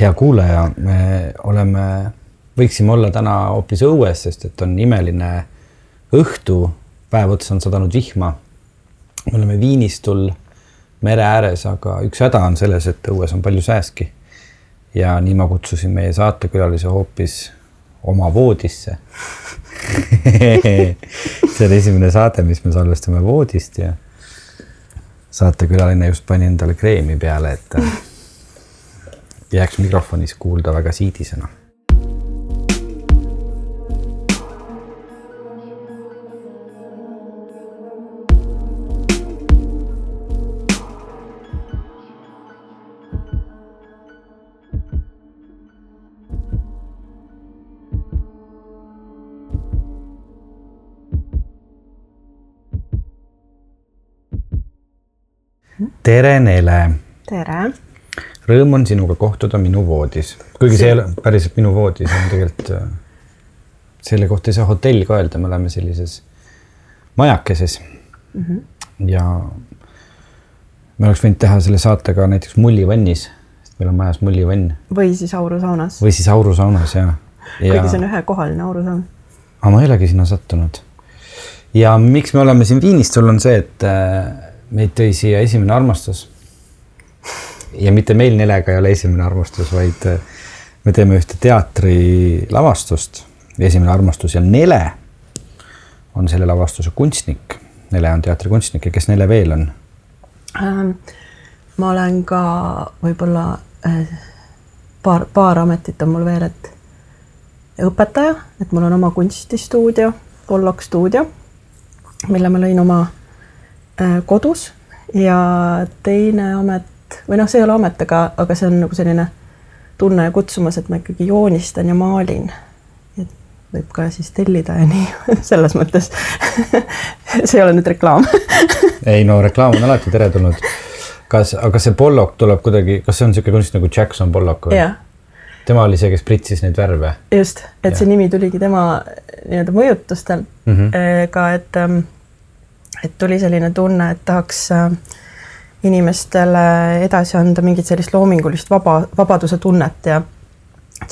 hea kuulaja, me oleme, võiksime olla täna hoopis õues, sest et on imeline õhtu, päev otsa on sadanud vihma. me oleme Viinistul mere ääres, aga üks häda on selles, et õues on palju sääski. ja nii ma kutsusin meie saatekülalise hoopis oma voodisse see on esimene saade, mis me salvestame voodist ja saatekülaline just pani endale kreemi peale, et jääks mikrofonis kuulda väga siidisena. tere, Nele. tere Rõõm on sinuga kohtuda minu voodis, kuigi see ei ole päriselt minu voodi, see on tegelikult, selle kohta ei saa hotell ka öelda, me oleme sellises majakeses mm. -hmm. ja me oleks võinud teha selle saate ka näiteks mullivannis, sest meil on majas mullivann. või siis aurusaunas. või siis aurusaunas ja, ja.... kuigi see on ühekohaline aurusaun. aga ma ei olegi sinna sattunud. ja miks me oleme siin Viinis, sul on see, et äh, meid tõi siia esimene armastus ja mitte meil Nelega ei ole esimene armastus, vaid äh, me teeme ühte teatrilavastust. esimene armastus ja Nele on selle lavastuse kunstnik. Nele on teatrikunstnik ja kes Nele veel on ähm,? ma olen ka võib-olla äh, paar, paar ametit on mul veel, et õpetaja, et mul on oma kunstistuudio, Pollock stuudio, mille ma lõin oma äh, kodus ja teine amet või noh, see ei ole amet, aga, aga see on nagu selline tunne ja kutsumus, et ma ikkagi joonistan ja maalin. et võib ka siis tellida ja nii, selles mõttes see ei ole nüüd reklaam ei no reklaam on alati teretulnud. kas, aga see Pollock tuleb kuidagi, kas see on niisugune kunstnik nagu Jackson Pollock või? tema oli see, kes pritsis neid värve. just, et ja. see nimi tuligi tema nii-öelda mõjutustel mm -hmm. ka, et, ähm, et tuli selline tunne, et tahaks äh, inimestele edasi anda mingit sellist loomingulist vaba, vabaduse tunnet ja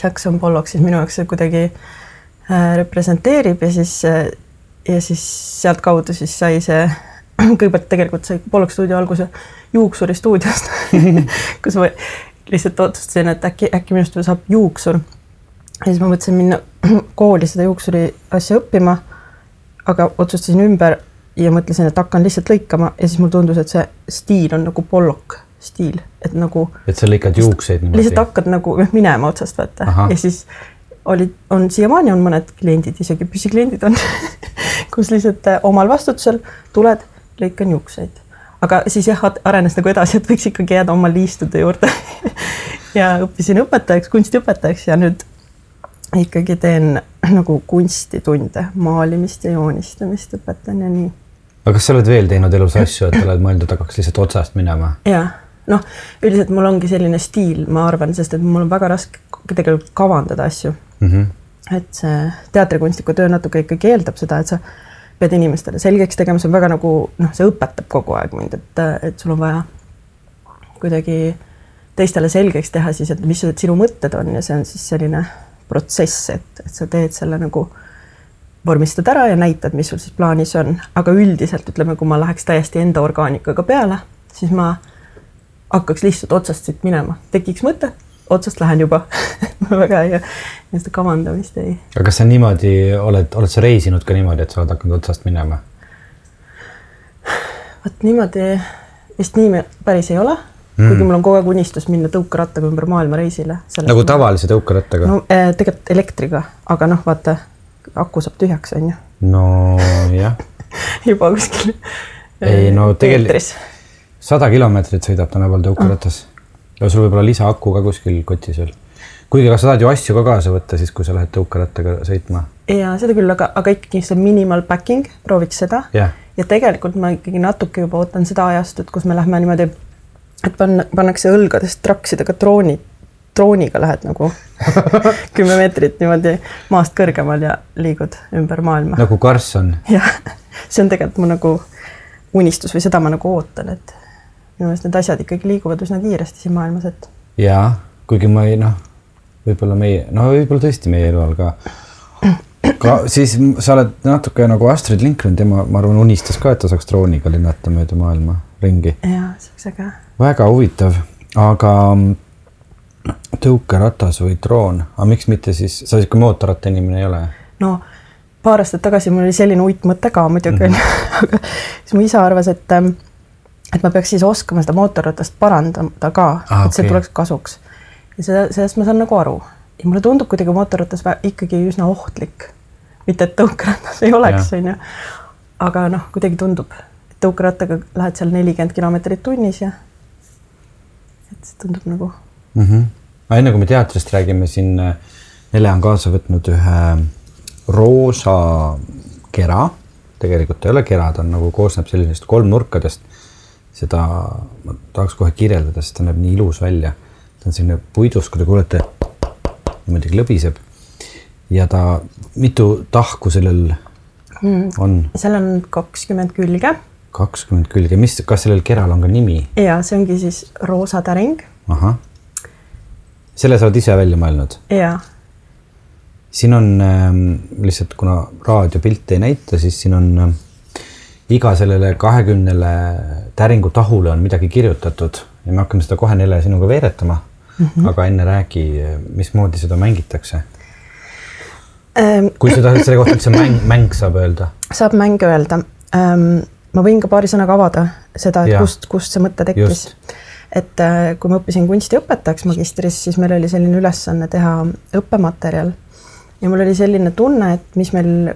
Jackson Pollock siis minu jaoks kuidagi äh, representeerib ja siis äh, ja siis sealtkaudu siis sai see, kõigepealt tegelikult sai Pollock stuudio alguse Juuksuri stuudiost kus ma lihtsalt otsustasin, et äkki, äkki minust saab juuksur. ja siis ma mõtlesin minna kooli seda juuksuri asja õppima. aga otsustasin ümber ja mõtlesin, et hakkan lihtsalt lõikama ja siis mulle tundus, et see stiil on nagu Pollock stiil, et nagu. et sa lõikad juukseid niimoodi? lihtsalt hakkad nagu minema otsast vaata ja siis olid, on siiamaani on mõned kliendid, isegi püsikliendid on kus lihtsalt äh, omal vastutusel tuled, lõikan juukseid. aga siis jah, arenes nagu edasi, et võiks ikkagi jääda oma liistude juurde ja õppisin õpetajaks, kunstiõpetajaks ja nüüd ikkagi teen nagu kunstitunde, maalimist ja joonistamist õpetan ja nii aga kas sa oled veel teinud elus asju, et oled mõelnud, hakkaks lihtsalt otsast minema? jah, noh, üldiselt mul ongi selline stiil, ma arvan, sest et mul on väga raske tegelikult kavandada asju mm. -hmm. et see teatrikunstniku töö natuke ikkagi eeldab seda, et sa pead inimestele selgeks tegema, see on väga nagu noh, see õpetab kogu aeg mind, et, et sul on vaja kuidagi teistele selgeks teha siis, et mis sinu mõtted on ja see on siis selline protsess, et, et sa teed selle nagu vormistad ära ja näitad, mis sul siis plaanis on, aga üldiselt ütleme, kui ma läheks täiesti enda orgaanikaga peale, siis ma hakkaks lihtsalt otsast siit minema, tekiks mõte, otsast lähen juba väga ei, seda kavandamist ei. aga kas sa niimoodi oled, oled sa reisinud ka niimoodi, et sa oled hakanud otsast minema? vot niimoodi vist nii päris ei ole mm., kuigi mul on kogu aeg unistus minna tõukerattaga ümber maailma reisile. nagu tavalise tõukerattaga? no eh, tegelikult elektriga, aga noh, vaata aku saab tühjaks, on ju. nojah juba kuskil. ei no tegelikult sada kilomeetrit sõidab tänapäeval tõukeratas ja sul võib olla lisaaku ka kuskil kotis veel. kuigi, aga sa tahad ju asju ka kaasa võtta siis, kui sa lähed tõukerattaga sõitma. ja seda küll, aga, aga ikkagi see minimal packing, prooviks seda yeah.. ja tegelikult ma ikkagi natuke juba ootan seda ajastut, kus me lähme niimoodi, et panna, pannakse õlgadest trakksidega droonid drooniga lähed nagu kümme meetrit niimoodi maast kõrgemal ja liigud ümber maailma. nagu Karlsson. jah, see on tegelikult mu nagu unistus või seda ma nagu ootan, et minu meelest need asjad ikkagi liiguvad üsna kiiresti siin maailmas, et. ja, kuigi ma ei noh, võib-olla meie, no võib-olla tõesti meie eluajal ka. ka siis sa oled natuke nagu Astrid Lindgren, tema, ma arvan, unistas ka, et ta saaks drooniga lennata mööda maailma ringi. jaa, see oleks äge. väga huvitav, aga tõukeratas või droon, aga miks mitte siis, sa sihuke mootorratta inimene ei ole? no paar aastat tagasi mul oli selline uitmõte ka muidugi onju mm -hmm. aga siis mu isa arvas, et ähm, et ma peaks siis oskama seda mootorratast parandada ka ah,, et see okay. tuleks kasuks. ja seda, sellest ma saan nagu aru ja mulle tundub kuidagi mootorratas ikkagi üsna ohtlik. mitte, et tõukeratas ei oleks, onju, aga noh, kuidagi tundub, et tõukerattaga lähed seal nelikümmend kilomeetrit tunnis ja et see tundub nagu mm. -hmm. Enne kui me teatrist räägime, siin äh, Nele on kaasa võtnud ühe roosa kera, tegelikult ei ole kera, ta on nagu koosneb sellisest kolmnurkadest. seda ma tahaks kohe kirjeldada, sest ta näeb nii ilus välja. ta on selline puidust, kui te kuulete, niimoodi klõbiseb. ja ta, mitu tahku sellel mm, on? seal on kakskümmend külge. kakskümmend külge, mis, kas sellel keral on ka nimi? ja see ongi siis roosa täring. ahah, selle sa oled ise välja mõelnud? jaa siin on äh, lihtsalt, kuna raadiopilte ei näita, siis siin on äh, iga sellele kahekümnele täringu tahule on midagi kirjutatud ja me hakkame seda kohe neile sinuga veeretama mm. -hmm. aga enne räägi, mismoodi seda mängitakse ähm,. kui seda selle kohta üldse mäng, mäng saab öelda? saab mäng öelda ähm,. ma võin ka paari sõnaga avada seda, et ja. kust, kust see mõte tekkis. Et äh, kui ma õppisin kunstiõpetajaks magistris, siis meil oli selline ülesanne teha õppematerjal ja mul oli selline tunne, et mis meil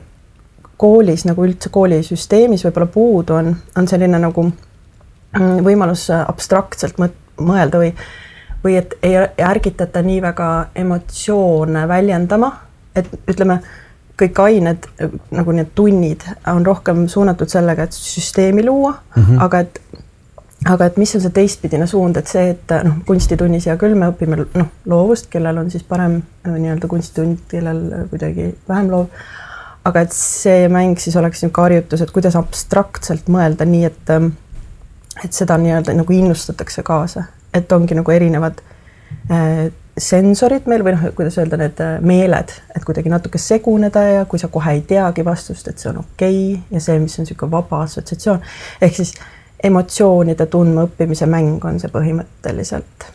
koolis nagu üldse koolisüsteemis võib-olla puudu on, on selline nagu mm, võimalus abstraktselt mõelda või, või et ei ärgitata nii väga emotsioone väljendama, et ütleme, kõik ained nagu need tunnid on rohkem suunatud sellega, et süsteemi luua mm, -hmm. aga et aga et mis on see teistpidine suund, et see, et noh, kunstitunnis hea küll, me õpime noh, loovust, kellel on siis parem äh, nii-öelda kunstitund, kellel äh, kuidagi vähem loov. aga et see mäng siis oleks niisugune harjutus, et kuidas abstraktselt mõelda nii, et ähm, et seda nii-öelda nagu innustatakse kaasa, et ongi nagu erinevad äh, sensorid meil või noh, kuidas öelda, need äh, meeled, et kuidagi natuke seguneda ja kui sa kohe ei teagi vastust, et see on okei okay, ja see, mis on niisugune vaba assotsiatsioon, ehk siis emotsioonide tundmaõppimise mäng on see põhimõtteliselt.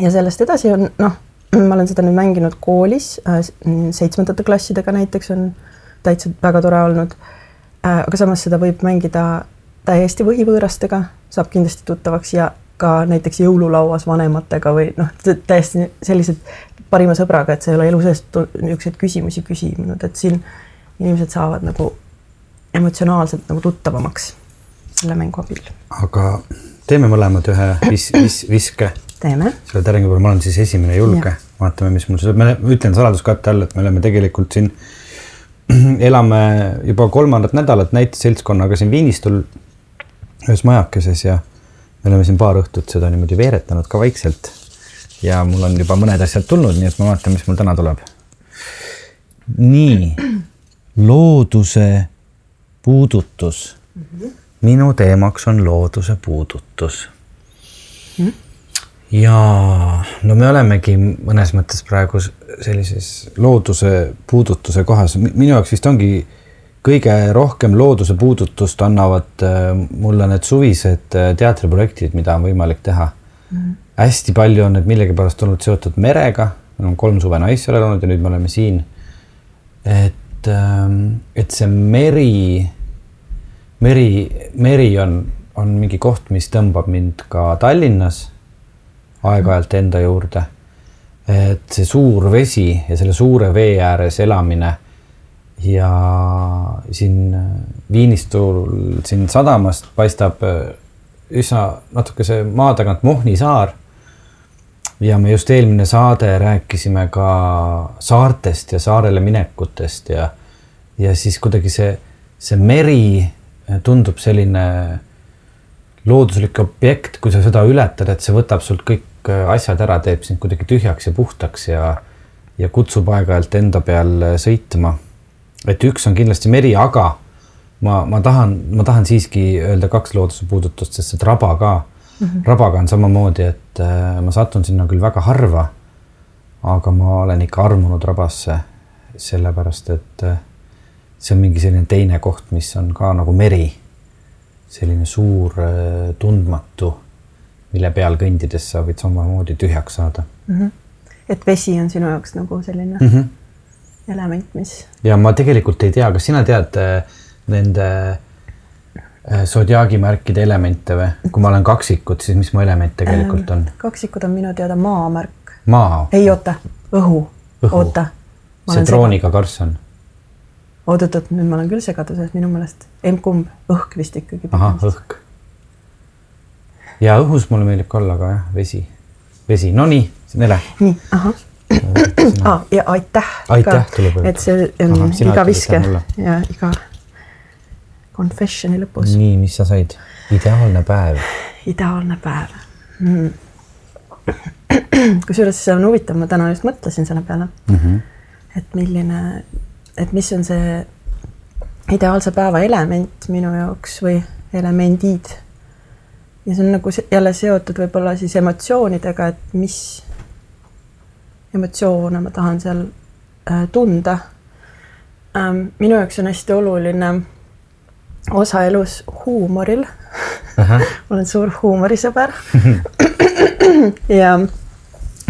ja sellest edasi on noh, ma olen seda nüüd mänginud koolis äh, seitsmendate klassidega näiteks on täitsa väga tore olnud. Äh, aga samas seda võib mängida täiesti võhivõõrastega, saab kindlasti tuttavaks ja ka näiteks jõululauas vanematega või noh, täiesti sellised parima sõbraga, et sa ei ole elu sees niisuguseid küsimusi küsinud, et siin inimesed saavad nagu emotsionaalselt nagu tuttavamaks selle mängu abil. aga teeme mõlemad ühe vis, vis, viske. teeme. selle täringu peal, ma olen siis esimene julge, vaatame, mis mul see, ma ütlen saladuskatte all, et me oleme tegelikult siin, elame juba kolmandat nädalat näiteseltskonnaga siin Viinistul ühes majakeses ja me oleme siin paar õhtut seda niimoodi veeretanud ka vaikselt. ja mul on juba mõned asjad tulnud, nii et ma vaatan, mis mul täna tuleb. nii, looduse puudutus mm. -hmm minu teemaks on looduse puudutus. Mm.. ja no me olemegi mõnes mõttes praegu sellises looduse puudutuse kohas, minu jaoks vist ongi kõige rohkem looduse puudutust annavad äh, mulle need suvised äh, teatriprojektid, mida on võimalik teha. Mm.. hästi palju on need millegipärast olnud seotud merega, on kolm suve Naissaarel olnud ja nüüd me oleme siin. et, ähm, et see meri meri, meri on, on mingi koht, mis tõmbab mind ka Tallinnas aeg-ajalt enda juurde. et see suur vesi ja selle suure vee ääres elamine ja siin Viinistul siin sadamast paistab üsna natukese maa tagant Mohni saar. ja me just eelmine saade rääkisime ka saartest ja saarele minekutest ja, ja siis kuidagi see, see meri tundub selline looduslik objekt, kui sa seda ületad, et see võtab sult kõik äh, asjad ära, teeb sind kuidagi tühjaks ja puhtaks ja, ja kutsub aeg-ajalt enda peal äh, sõitma. et üks on kindlasti meri, aga ma, ma tahan, ma tahan siiski öelda kaks looduse puudutust, sest see Traba ka mm. -hmm. rabaga on samamoodi, et äh, ma satun sinna küll väga harva. aga ma olen ikka armunud rabasse, sellepärast et see on mingi selline teine koht, mis on ka nagu meri. selline suur äh, tundmatu, mille peal kõndides sa võid samamoodi tühjaks saada mm. -hmm. et vesi on sinu jaoks nagu selline mm -hmm. element, mis. ja ma tegelikult ei tea, kas sina tead nende Äh, sodiaagimärkide elemente või? kui ma olen kaksikud, siis mis mu element tegelikult on? kaksikud on minu teada maamärk. maa? ei, oota, õhu, õhu., oota. see drooniga karss on? Oot-oot-oot, nüüd ma olen küll segaduses, minu meelest emb-kumb, õhk vist ikkagi. ahah, õhk. ja õhus mulle meeldib ka olla ka jah, vesi, vesi, no nii, Nele. nii, ahah ah, ja aitäh. aitäh tuleb öelda. et see on Aha, iga viske ja iga confessioni lõpus. nii, mis sa said? ideaalne päev. ideaalne päev mm.. kusjuures see on huvitav, ma täna just mõtlesin selle peale mm. -hmm. et milline, et mis on see ideaalse päeva element minu jaoks või elemendid. ja see on nagu jälle seotud võib-olla siis emotsioonidega, et mis emotsioone ma tahan seal äh, tunda ähm,. minu jaoks on hästi oluline osa elus huumoril olen suur huumorisõber ja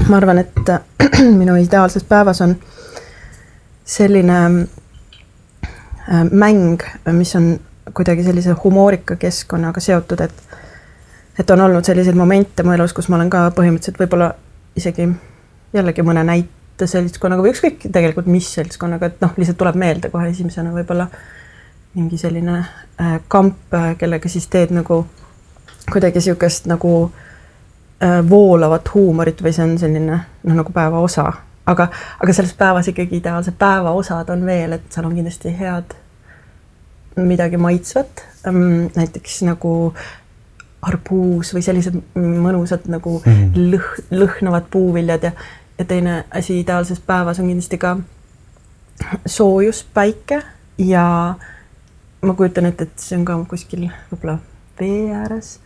ma arvan, et minu ideaalses päevas on selline äh, mäng, mis on kuidagi sellise humoorika keskkonnaga seotud, et et on olnud selliseid momente mu elus, kus ma olen ka põhimõtteliselt võib-olla isegi jällegi mõne näite seltskonnaga või ükskõik tegelikult mis seltskonnaga, et noh, lihtsalt tuleb meelde kohe esimesena võib-olla mingi selline äh, kamp, äh, kellega siis teed nagu kuidagi niisugust nagu äh, voolavat huumorit või see on selline noh, nagu päeva osa, aga, aga selles päevas ikkagi ideaalsed päevaosad on veel, et seal on kindlasti head midagi maitsvat ähm,, näiteks nagu arbuus või sellised mõnusad nagu mm. lõh-, lõhnavad puuviljad ja, ja teine asi ideaalses päevas on kindlasti ka soojus, päike ja ma kujutan ette, et see on ka kuskil võib-olla vee ääres.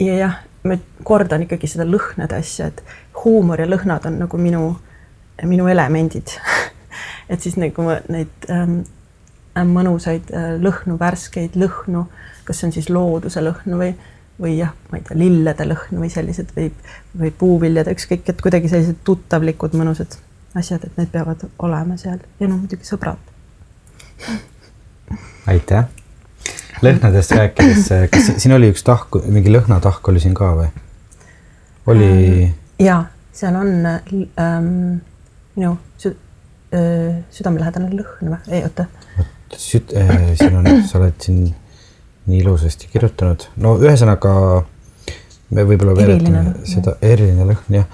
ja jah, ma kordan ikkagi seda lõhnade asja, et huumor ja lõhnad on nagu minu, minu elemendid et siis nagu ma neid ähm, mõnusaid äh, lõhnu, värskeid lõhnu, kas see on siis looduse lõhnu või, või jah, ma ei tea, lillede lõhnu või sellised või, või puuviljade, ükskõik, et kuidagi sellised tuttavlikud mõnusad asjad, et need peavad olema seal ja no muidugi sõbrad aitäh. lõhnadest rääkides, kas siin oli üks tahk, mingi lõhnatahk oli siin ka või? oli ähm,? ja seal on ähm, minu sü äh, südamelähedane lõhn või, ei oota. süt- äh,, siin on, sa oled siin nii ilusasti kirjutanud, no ühesõnaga me võib-olla veeretame seda, eriline lõhn jah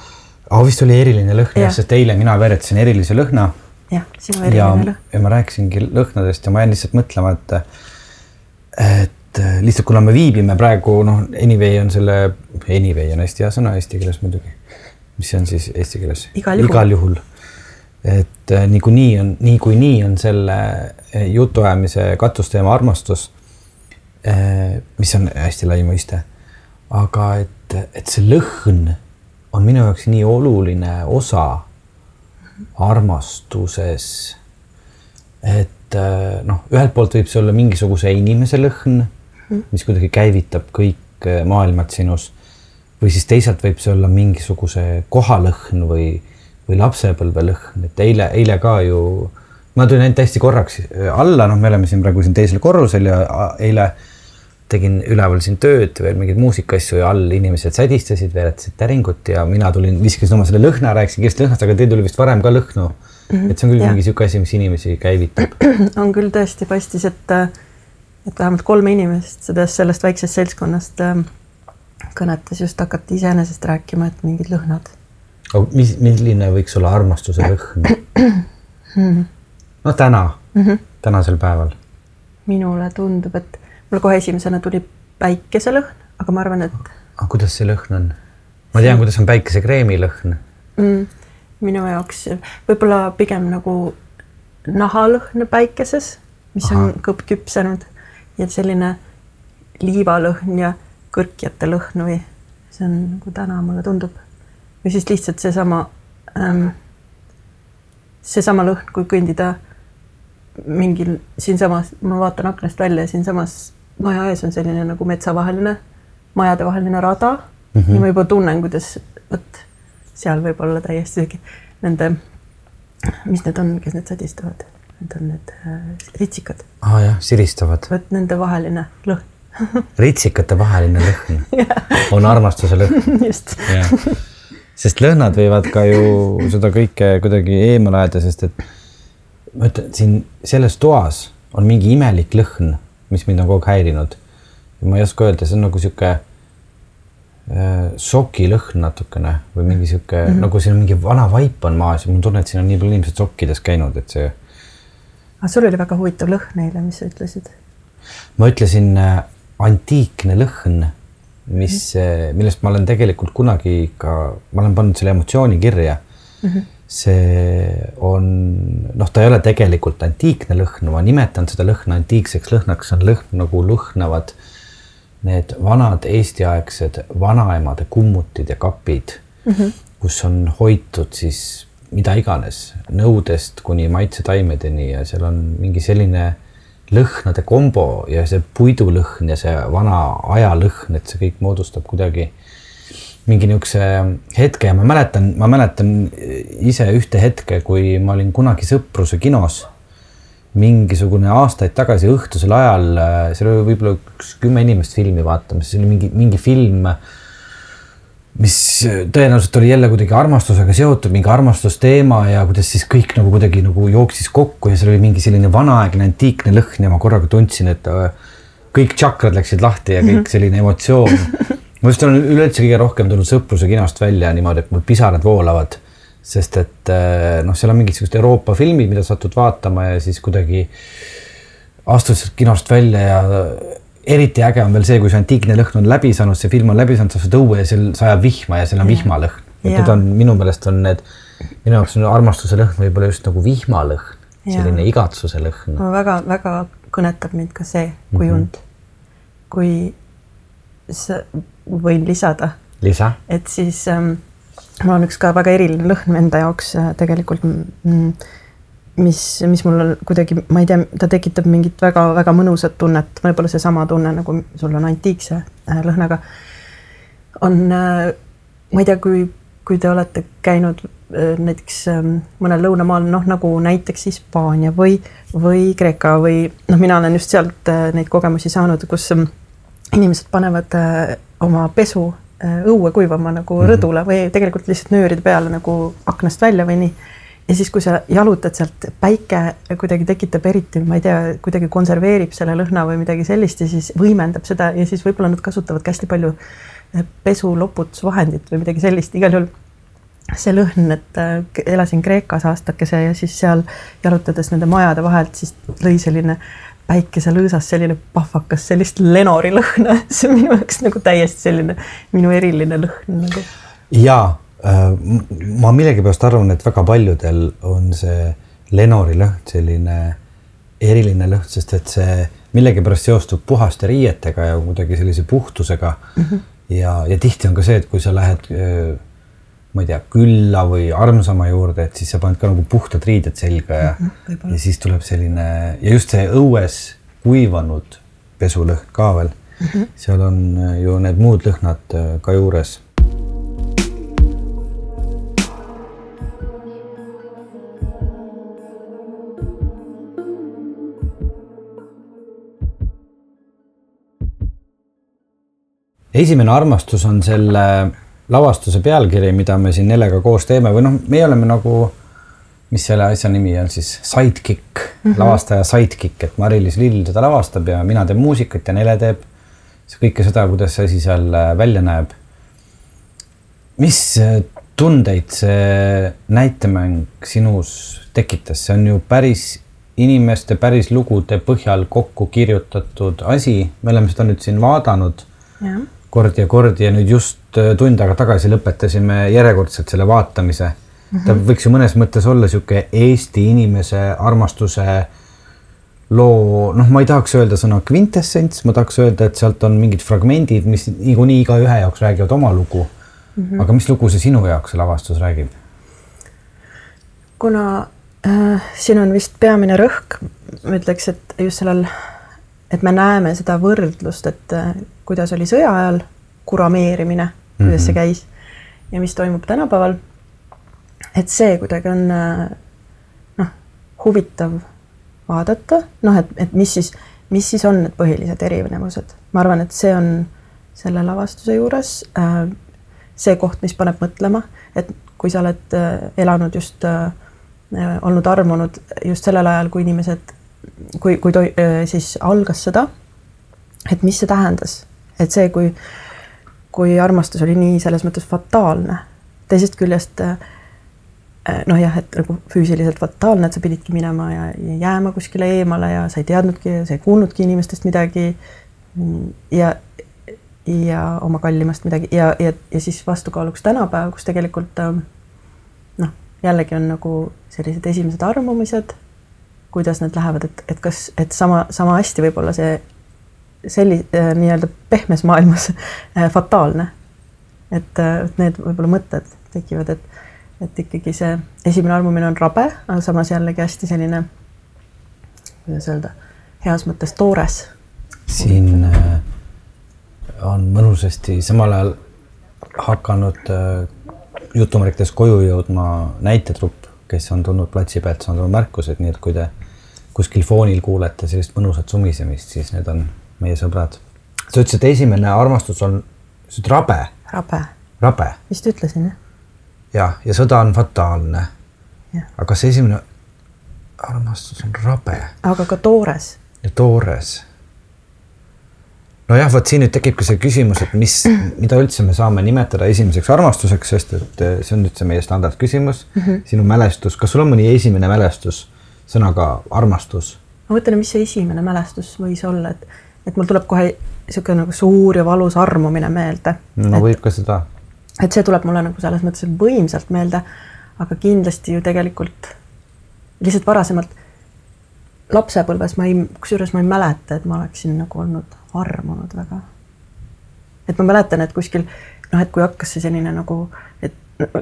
ah,. vist oli eriline lõhn jah, sest eile mina veeretasin erilise lõhna jah, sinu eriline lõhn. ja ma rääkisingi lõhnadest ja ma jäin lihtsalt mõtlema, et, et lihtsalt kuna me viibime praegu noh, anyway on selle, anyway on hästi hea sõna eesti keeles muidugi. mis see on siis eesti keeles? igal juhul, igal juhul. Et äh, niikuinii on, niikuinii on selle äh, jutuajamise katusteema armastus äh,. mis on hästi lai mõiste. aga et, et see lõhn on minu jaoks nii oluline osa armastuses. et noh, ühelt poolt võib see olla mingisuguse inimese lõhn, mis kuidagi käivitab kõik maailmad sinus. või siis teisalt võib see olla mingisuguse koha lõhn või, või lapsepõlve lõhn, et eile, eile ka ju ma tulin ainult hästi korraks äh, alla, noh, me oleme siin praegu siin teisel korrusel ja eile tegin üleval siin tööd, veel mingeid muusikaasju ja all inimesed sädistasid, veeretasid täringut ja mina tulin, viskasin oma selle lõhna, rääkisin kiiresti lõhnast, aga teil tuli vist varem ka lõhnu mm. -hmm. et see on küll ja. mingi niisugune asi, mis inimesi käivitab. on küll tõesti, paistis, et, et vähemalt kolm inimest sellest, sellest väiksest seltskonnast äh, kõnetas just hakati iseenesest rääkima, et mingid lõhnad. Mis, milline võiks olla armastuse lõhn no täna mm, -hmm. tänasel päeval? minule tundub, et mul kohe esimesena tuli päikeselõhn, aga ma arvan, et. aga kuidas see lõhn on? ma tean, kuidas on päikesekreemi lõhn mm,. minu jaoks võib-olla pigem nagu nahalõhn päikeses, mis Aha. on kõp küpsenud ja selline liivalõhn ja kõrkjate lõhn või see on nagu täna mulle tundub. Või siis lihtsalt seesama ähm,, seesama lõhn, kui kõndida mingil siinsamas, ma vaatan aknast välja, siinsamas maja ees on selline nagu metsavaheline, majadevaheline rada mm. -hmm. ja ma juba tunnen, kuidas vot seal võib olla täiesti nende, mis need on, kes need sadistavad, need on need äh, ritsikad. aa ah, jah, siristavad. vot nende vaheline lõhn ritsikate vaheline lõhn on armastuse lõhn. just sest lõhnad võivad ka ju seda kõike kuidagi eemale ajada, sest et ma ütlen siin selles toas on mingi imelik lõhn, mis mind on kogu aeg häirinud. ma ei oska öelda, see on nagu sihuke äh, sokilõhn natukene või mingi sihuke mm -hmm. nagu siin on mingi vana vaip on maas ja mul on tunne, et siin on nii palju inimesed sokkides käinud, et see. aga sul oli väga huvitav lõhn eile, mis sa ütlesid? ma ütlesin äh, antiikne lõhn, mis millest ma olen tegelikult kunagi ka, ma olen pannud selle emotsiooni kirja mm. -hmm see on, noh, ta ei ole tegelikult antiikne lõhn, ma nimetan seda lõhna antiikseks lõhnaks, see on lõhn nagu lõhnavad need vanad eestiaegsed vanaemade kummutid ja kapid mm, -hmm. kus on hoitud siis mida iganes, nõudest kuni maitsetaimedeni ja seal on mingi selline lõhnade kombo ja see puidulõhn ja see vana ajalõhn, et see kõik moodustab kuidagi mingi niisuguse hetke ja ma mäletan, ma mäletan ise ühte hetke, kui ma olin kunagi Sõpruse kinos. mingisugune aastaid tagasi õhtusel ajal, seal oli võib-olla üks kümme inimest filmi vaatamas, see oli mingi, mingi film, mis tõenäoliselt oli jälle kuidagi armastusega seotud, mingi armastusteema ja kuidas siis kõik nagu kuidagi nagu jooksis kokku ja seal oli mingi selline vanaaegne antiikne lõhn ja ma korraga tundsin, et äh, kõik tšakrad läksid lahti ja kõik selline emotsioon ma just olen üleüldse kõige rohkem tulnud Sõpruse kinost välja niimoodi, et mul pisarad voolavad. sest et eh, noh, seal on mingid siuksed Euroopa filmid, mida satud vaatama ja siis kuidagi astud sealt kinost välja ja eriti äge on veel see, kui see antiikne lõhn on läbi saanud, see film on läbi saanud, sa astud õue ja seal sajab vihma ja seal on vihmalõhn. Need on minu meelest on need, minu jaoks on armastuse lõhn võib-olla just nagu vihmalõhn, selline igatsuse lõhn. väga-väga kõnetab mind ka see kujund mm, -hmm. kui sa võin lisada. lisa. et siis ähm, mul on üks ka väga eriline lõhn enda jaoks äh, tegelikult mm, mis, mis mul kuidagi, ma ei tea, ta tekitab mingit väga-väga mõnusat tunnet, võib-olla seesama tunne nagu sul on antiikse äh, lõhnaga. on äh,, ma ei tea, kui, kui te olete käinud äh, näiteks äh, mõnel lõunamaal, noh nagu näiteks Hispaania või, või Kreeka või noh, mina olen just sealt neid kogemusi saanud, kus äh, inimesed panevad oma pesu õue kuivama nagu mm -hmm. rõdule või tegelikult lihtsalt nööride peale nagu aknast välja või nii. Ja siis, kui sa jalutad sealt, päike kuidagi tekitab eriti, ma ei tea, kuidagi konserveerib selle lõhna või midagi sellist ja siis võimendab seda ja siis võib-olla nad kasutavad ka hästi palju äh, pesuloputusvahendit või midagi sellist, igal juhul see lõhn, et elasin Kreekas aastakese ja siis seal jalutades nende majade vahelt, siis lõi selline päikeselõõsas selline pahvakas, sellist lenori lõhna, see on minu jaoks nagu täiesti selline minu eriline lõhn nagu. ja äh, ma millegipärast arvan, et väga paljudel on see lenori lõhn selline eriline lõhn, sest et see millegipärast seostub puhaste riietega ja kuidagi sellise puhtusega mm. -hmm. ja, ja tihti on ka see, et kui sa lähed äh, ma ei tea, külla või armsama juurde, et siis sa paned ka nagu puhtad riided selga ja mm, -hmm, ja siis tuleb selline ja just see õues kuivanud pesulõhn ka veel mm. -hmm. seal on äh, ju need muud lõhnad äh, ka juures. Esimene armastus on selle lavastuse pealkiri, mida me siin Nelega koos teeme või noh, meie oleme nagu, mis selle asja nimi on siis, sidekick mm, -hmm. lavastaja sidekick, et Mari-Liis Lill teda lavastab ja mina teen muusikat ja Nele teeb kõike seda, kuidas see asi seal äh, välja näeb. mis äh, tundeid see näitemäng sinus tekitas, see on ju päris inimeste päris lugude põhjal kokku kirjutatud asi, me oleme seda nüüd siin vaadanud. Kord ja kord ja nüüd just Äh, tund aega tagasi lõpetasime järjekordselt selle vaatamise mm. -hmm. ta võiks ju mõnes mõttes olla niisugune Eesti inimese armastuse loo, noh, ma ei tahaks öelda sõna kvintessents, ma tahaks öelda, et sealt on mingid fragmendid, mis niikuinii igaühe jaoks räägivad oma lugu mm. -hmm. aga mis lugu see sinu jaoks, see lavastus räägib? kuna äh, siin on vist peamine rõhk, ma ütleks, et just sellel, et me näeme seda võrdlust, et äh, kuidas oli sõja ajal kurameerimine, kuidas mm -hmm. see mhm. käis ja mis toimub tänapäeval. et see kuidagi on äh, noh, huvitav vaadata, noh, et, et mis siis, mis siis on need põhilised erinevused, ma arvan, et see on selle lavastuse juures äh, see koht, mis paneb mõtlema, et kui sa oled äh, elanud just äh, Äh, olnud armunud just sellel ajal, kui inimesed, kui, kui toi, äh, siis algas sõda. et mis see tähendas, et see, kui, kui armastus oli nii selles mõttes fataalne, teisest küljest äh, noh, jah, et nagu füüsiliselt fataalne, et sa pididki minema ja, ja jääma kuskile eemale ja sa ei teadnudki, sa ei kuulnudki inimestest midagi. ja, ja oma kallimast midagi ja, ja, ja siis vastukaaluks tänapäev, kus tegelikult noh, jällegi on nagu sellised esimesed armumised, kuidas need lähevad, et, et kas, et sama, sama hästi võib-olla see selli- äh,, nii-öelda pehmes maailmas äh, fataalne. et äh, need võib-olla mõtted tekivad, et, et ikkagi see esimene armumine on rabe, aga samas jällegi hästi selline, kuidas öelda, heas mõttes toores. siin on mõnusasti samal ajal hakanud jutumärkides koju jõudma näitetrupp, kes on tulnud platsi pealt, saanud oma märkused, nii et kui te kuskil foonil kuulete sellist mõnusat sumisemist, siis need on meie sõbrad. sa ütlesid, et esimene armastus on, sa ütlesid rabe. rabe. rabe. vist ütlesin jah. jah, ja sõda on fataalne. aga kas esimene armastus on rabe? aga ka toores. ja toores nojah, vot siin nüüd tekibki see küsimus, et mis, mida üldse me saame nimetada esimeseks armastuseks, sest et eh, see on nüüd see meie standardküsimus mm. -hmm. sinu mälestus, kas sul on mõni esimene mälestus sõnaga armastus? ma mõtlen, mis see esimene mälestus võis olla, et, et mul tuleb kohe niisugune nagu suur ja valus armumine meelde. no et, võib ka seda. et see tuleb mulle nagu selles mõttes võimsalt meelde, aga kindlasti ju tegelikult lihtsalt varasemalt lapsepõlves ma ei, kusjuures ma ei mäleta, et ma oleksin nagu olnud armunud väga. et ma mäletan, et kuskil noh, et kui hakkas see selline nagu, et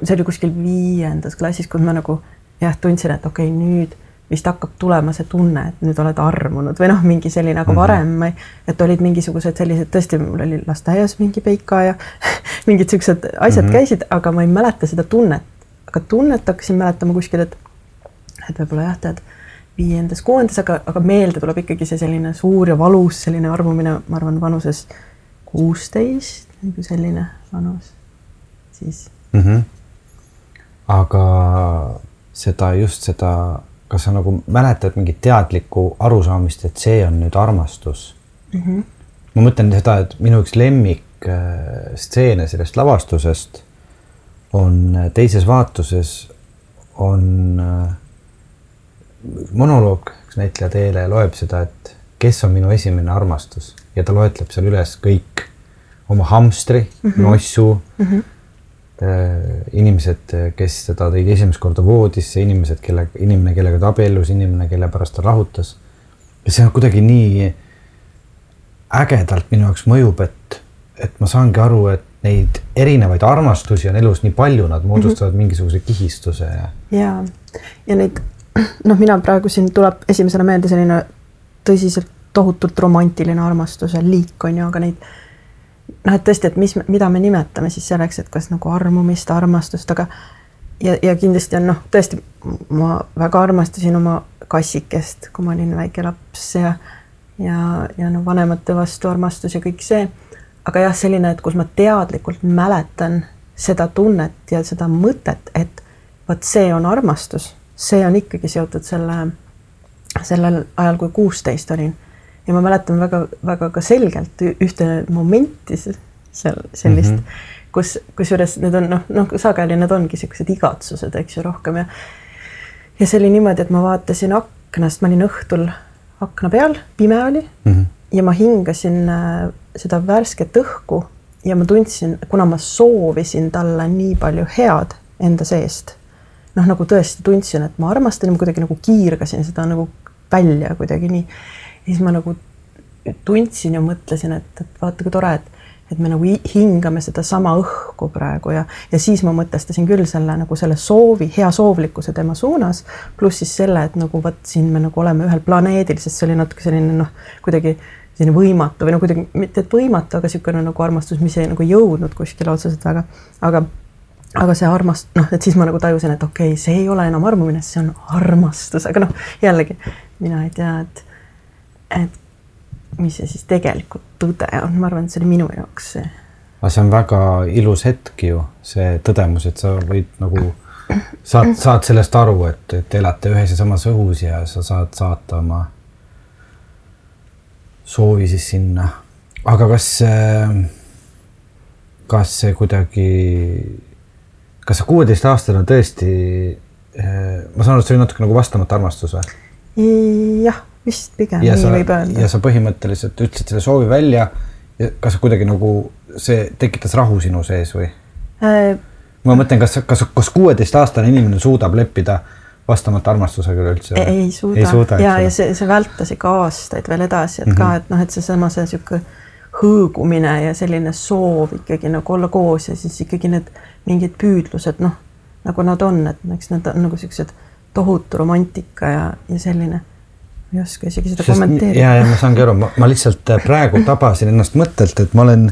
see oli kuskil viiendas klassis, kus ma nagu jah, tundsin, et okei okay,, nüüd vist hakkab tulema see tunne, et nüüd oled armunud või noh, mingi selline, aga mhm. varem ma ei, et olid mingisugused sellised, tõesti, mul oli lasteaias mingi peika ja mingid siuksed asjad mm -hmm. käisid, aga ma ei mäleta seda tunnet. aga tunnet hakkasin mäletama kuskil, et, et võib-olla jah, tead viiendas, kuuendas, aga, aga meelde tuleb ikkagi see selline suur ja valus selline armumine, ma arvan, vanuses kuusteist, nagu selline vanus, siis mm. -hmm. aga seda, just seda, kas sa nagu mäletad mingit teadlikku arusaamist, et see on nüüd armastus mm? -hmm. ma mõtlen seda, et minu üks lemmikstseene sellest lavastusest on teises vaatuses on äh, monoloog, üks näitleja Teele loeb seda, et kes on minu esimene armastus ja ta loetleb seal üles kõik oma hamstri mm, -hmm. nossu mm, -hmm. Inimesed, kes teda tõid esimest korda voodisse, inimesed, kelle, inimene, kellega ta abiellus, inimene, kelle pärast ta rahutas. ja see on kuidagi nii ägedalt minu jaoks mõjub, et, et ma saangi aru, et neid erinevaid armastusi on elus nii palju, nad moodustavad mm -hmm. mingisuguse kihistuse ja. ja, ja neid noh, mina praegu siin tuleb esimesena meelde selline tõsiselt tohutult romantiline armastuse liik on ju, aga neid noh, et tõesti, et mis, mida me nimetame siis selleks, et kas nagu armumist, armastust, aga ja, ja kindlasti on noh, tõesti ma väga armastasin oma kassikest, kui ma olin väike laps ja ja, ja no vanemate vastu armastus ja kõik see. aga jah, selline, et kus ma teadlikult mäletan seda tunnet ja seda mõtet, et vot see on armastus see on ikkagi seotud selle, sellel ajal, kui kuusteist olin. Ja ma mäletan väga-väga ka selgelt ühte momenti seal sellist mm, -hmm. kus, kusjuures need on noh, noh sageli need ongi niisugused igatsused, eks ju, rohkem ja ja see oli niimoodi, et ma vaatasin aknast, ma olin õhtul akna peal, pime oli mm -hmm. ja ma hingasin äh, seda värsket õhku ja ma tundsin, kuna ma soovisin talle nii palju head enda seest noh, nagu tõesti tundsin, et ma armastan ja ma kuidagi nagu kiirgasin seda nagu välja kuidagi nii. Siis ma nagu tundsin ja mõtlesin, et, et vaata, kui tore, et et me nagu hingame sedasama õhku praegu ja, ja siis ma mõtestasin küll selle nagu selle soovi, hea soovlikkuse tema suunas, pluss siis selle, et nagu vot siin me nagu oleme ühel planeedil, sest see oli natuke selline noh, kuidagi selline võimatu või no kuidagi mitte et võimatu, aga niisugune nagu armastus, mis ei nagu jõudnud kuskile otseselt väga, aga aga see armast-, noh, et siis ma nagu tajusin, et okei okay,, see ei ole enam armumine, see on armastus, aga noh, jällegi mina ei tea, et, et mis see siis tegelikult tõde on, ma arvan, et see oli minu jaoks see. aga see on väga ilus hetk ju, see tõdemus, et sa võid nagu, saad, saad sellest aru, et, et elate ühes ja samas õhus ja sa saad saata oma soovi siis sinna. aga kas, kas see kuidagi, kas see kuueteistaastane tõesti, ma saan aru, et see oli natuke nagu vastamata armastus või? jah vist pigem ja nii sa, võib öelda. ja sa põhimõtteliselt ütlesid selle soovi välja ja kas kuidagi nagu see tekitas rahu sinu sees või äh,? ma mõtlen, kas, kas, kas kuueteistaastane inimene suudab leppida vastamata armastusega üleüldse? ei suuda, ei suuda ja, ja see, see vältas ikka aastaid veel edasi, et mm -hmm. ka, mhm. et noh, et seesama see niisugune hõõgumine ja selline soov ikkagi nagu olla koos ja siis ikkagi need mingid püüdlused, noh, nagu nad on, et eks nad on nagu siuksed tohutu romantika ja, ja selline ei oska isegi seda Sest, kommenteerida. ja, ja ma saangi aru, ma lihtsalt äh, praegu tabasin ennast mõttelt, et ma olen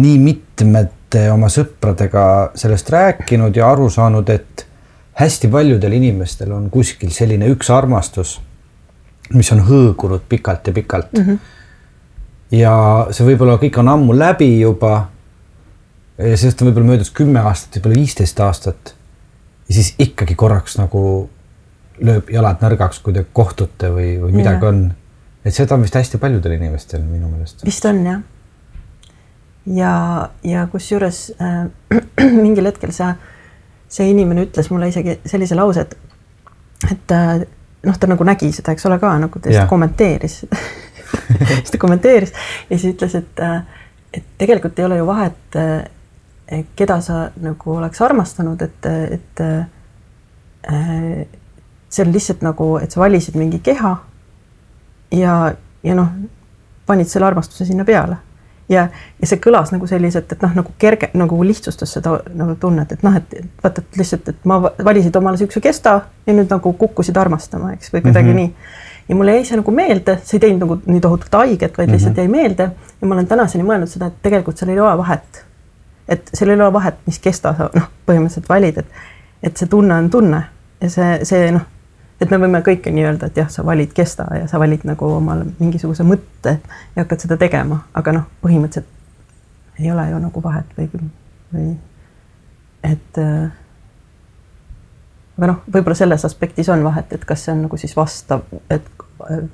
nii mitmete oma sõpradega sellest rääkinud ja aru saanud, et hästi paljudel inimestel on kuskil selline üks armastus, mis on hõõgunud pikalt ja pikalt mm. -hmm. ja see võib-olla kõik on ammu läbi juba. ja sellest on võib-olla möödas kümme aastat, võib-olla viisteist aastat. ja siis ikkagi korraks nagu lööb jalad nõrgaks, kui te kohtute või, või midagi ja. on. et seda on vist hästi paljudel inimestel minu meelest. vist on jah. ja, ja kusjuures äh, mingil hetkel see, see inimene ütles mulle isegi sellise lause, et, et äh, noh, ta nagu nägi seda, eks ole, ka nagu ta lihtsalt kommenteeris siis ta kommenteeris ja siis ütles, et, äh, et tegelikult ei ole ju vahet, äh, keda sa nagu oleks armastanud, et, et äh, see on lihtsalt nagu, et sa valisid mingi keha ja, ja noh, panid selle armastuse sinna peale. ja, ja see kõlas nagu selliselt, et noh, nagu kerge, nagu lihtsustas seda nagu tunnet, et noh, et vaata, et lihtsalt, et ma valisid omale siukse kesta ja nüüd nagu kukkusid armastama, eks, või kuidagi mm -hmm. nii ja mulle jäi see nagu meelde, see ei teinud nagu nii tohutult haiget, vaid lihtsalt mm -hmm. jäi meelde ja ma olen tänaseni mõelnud seda, et tegelikult seal ei ole vahet. et seal ei ole vahet, mis kesta sa noh, põhimõtteliselt valid, et, et see tunne on tunne ja see, see noh, et me võime kõike nii öelda, et jah, sa valid kesta ja sa valid nagu omale mingisuguse mõtte ja hakkad seda tegema, aga noh, põhimõtteliselt ei ole ju nagu vahet või, või et äh, aga noh, võib-olla selles aspektis on vahet, et kas see on nagu siis vastav, et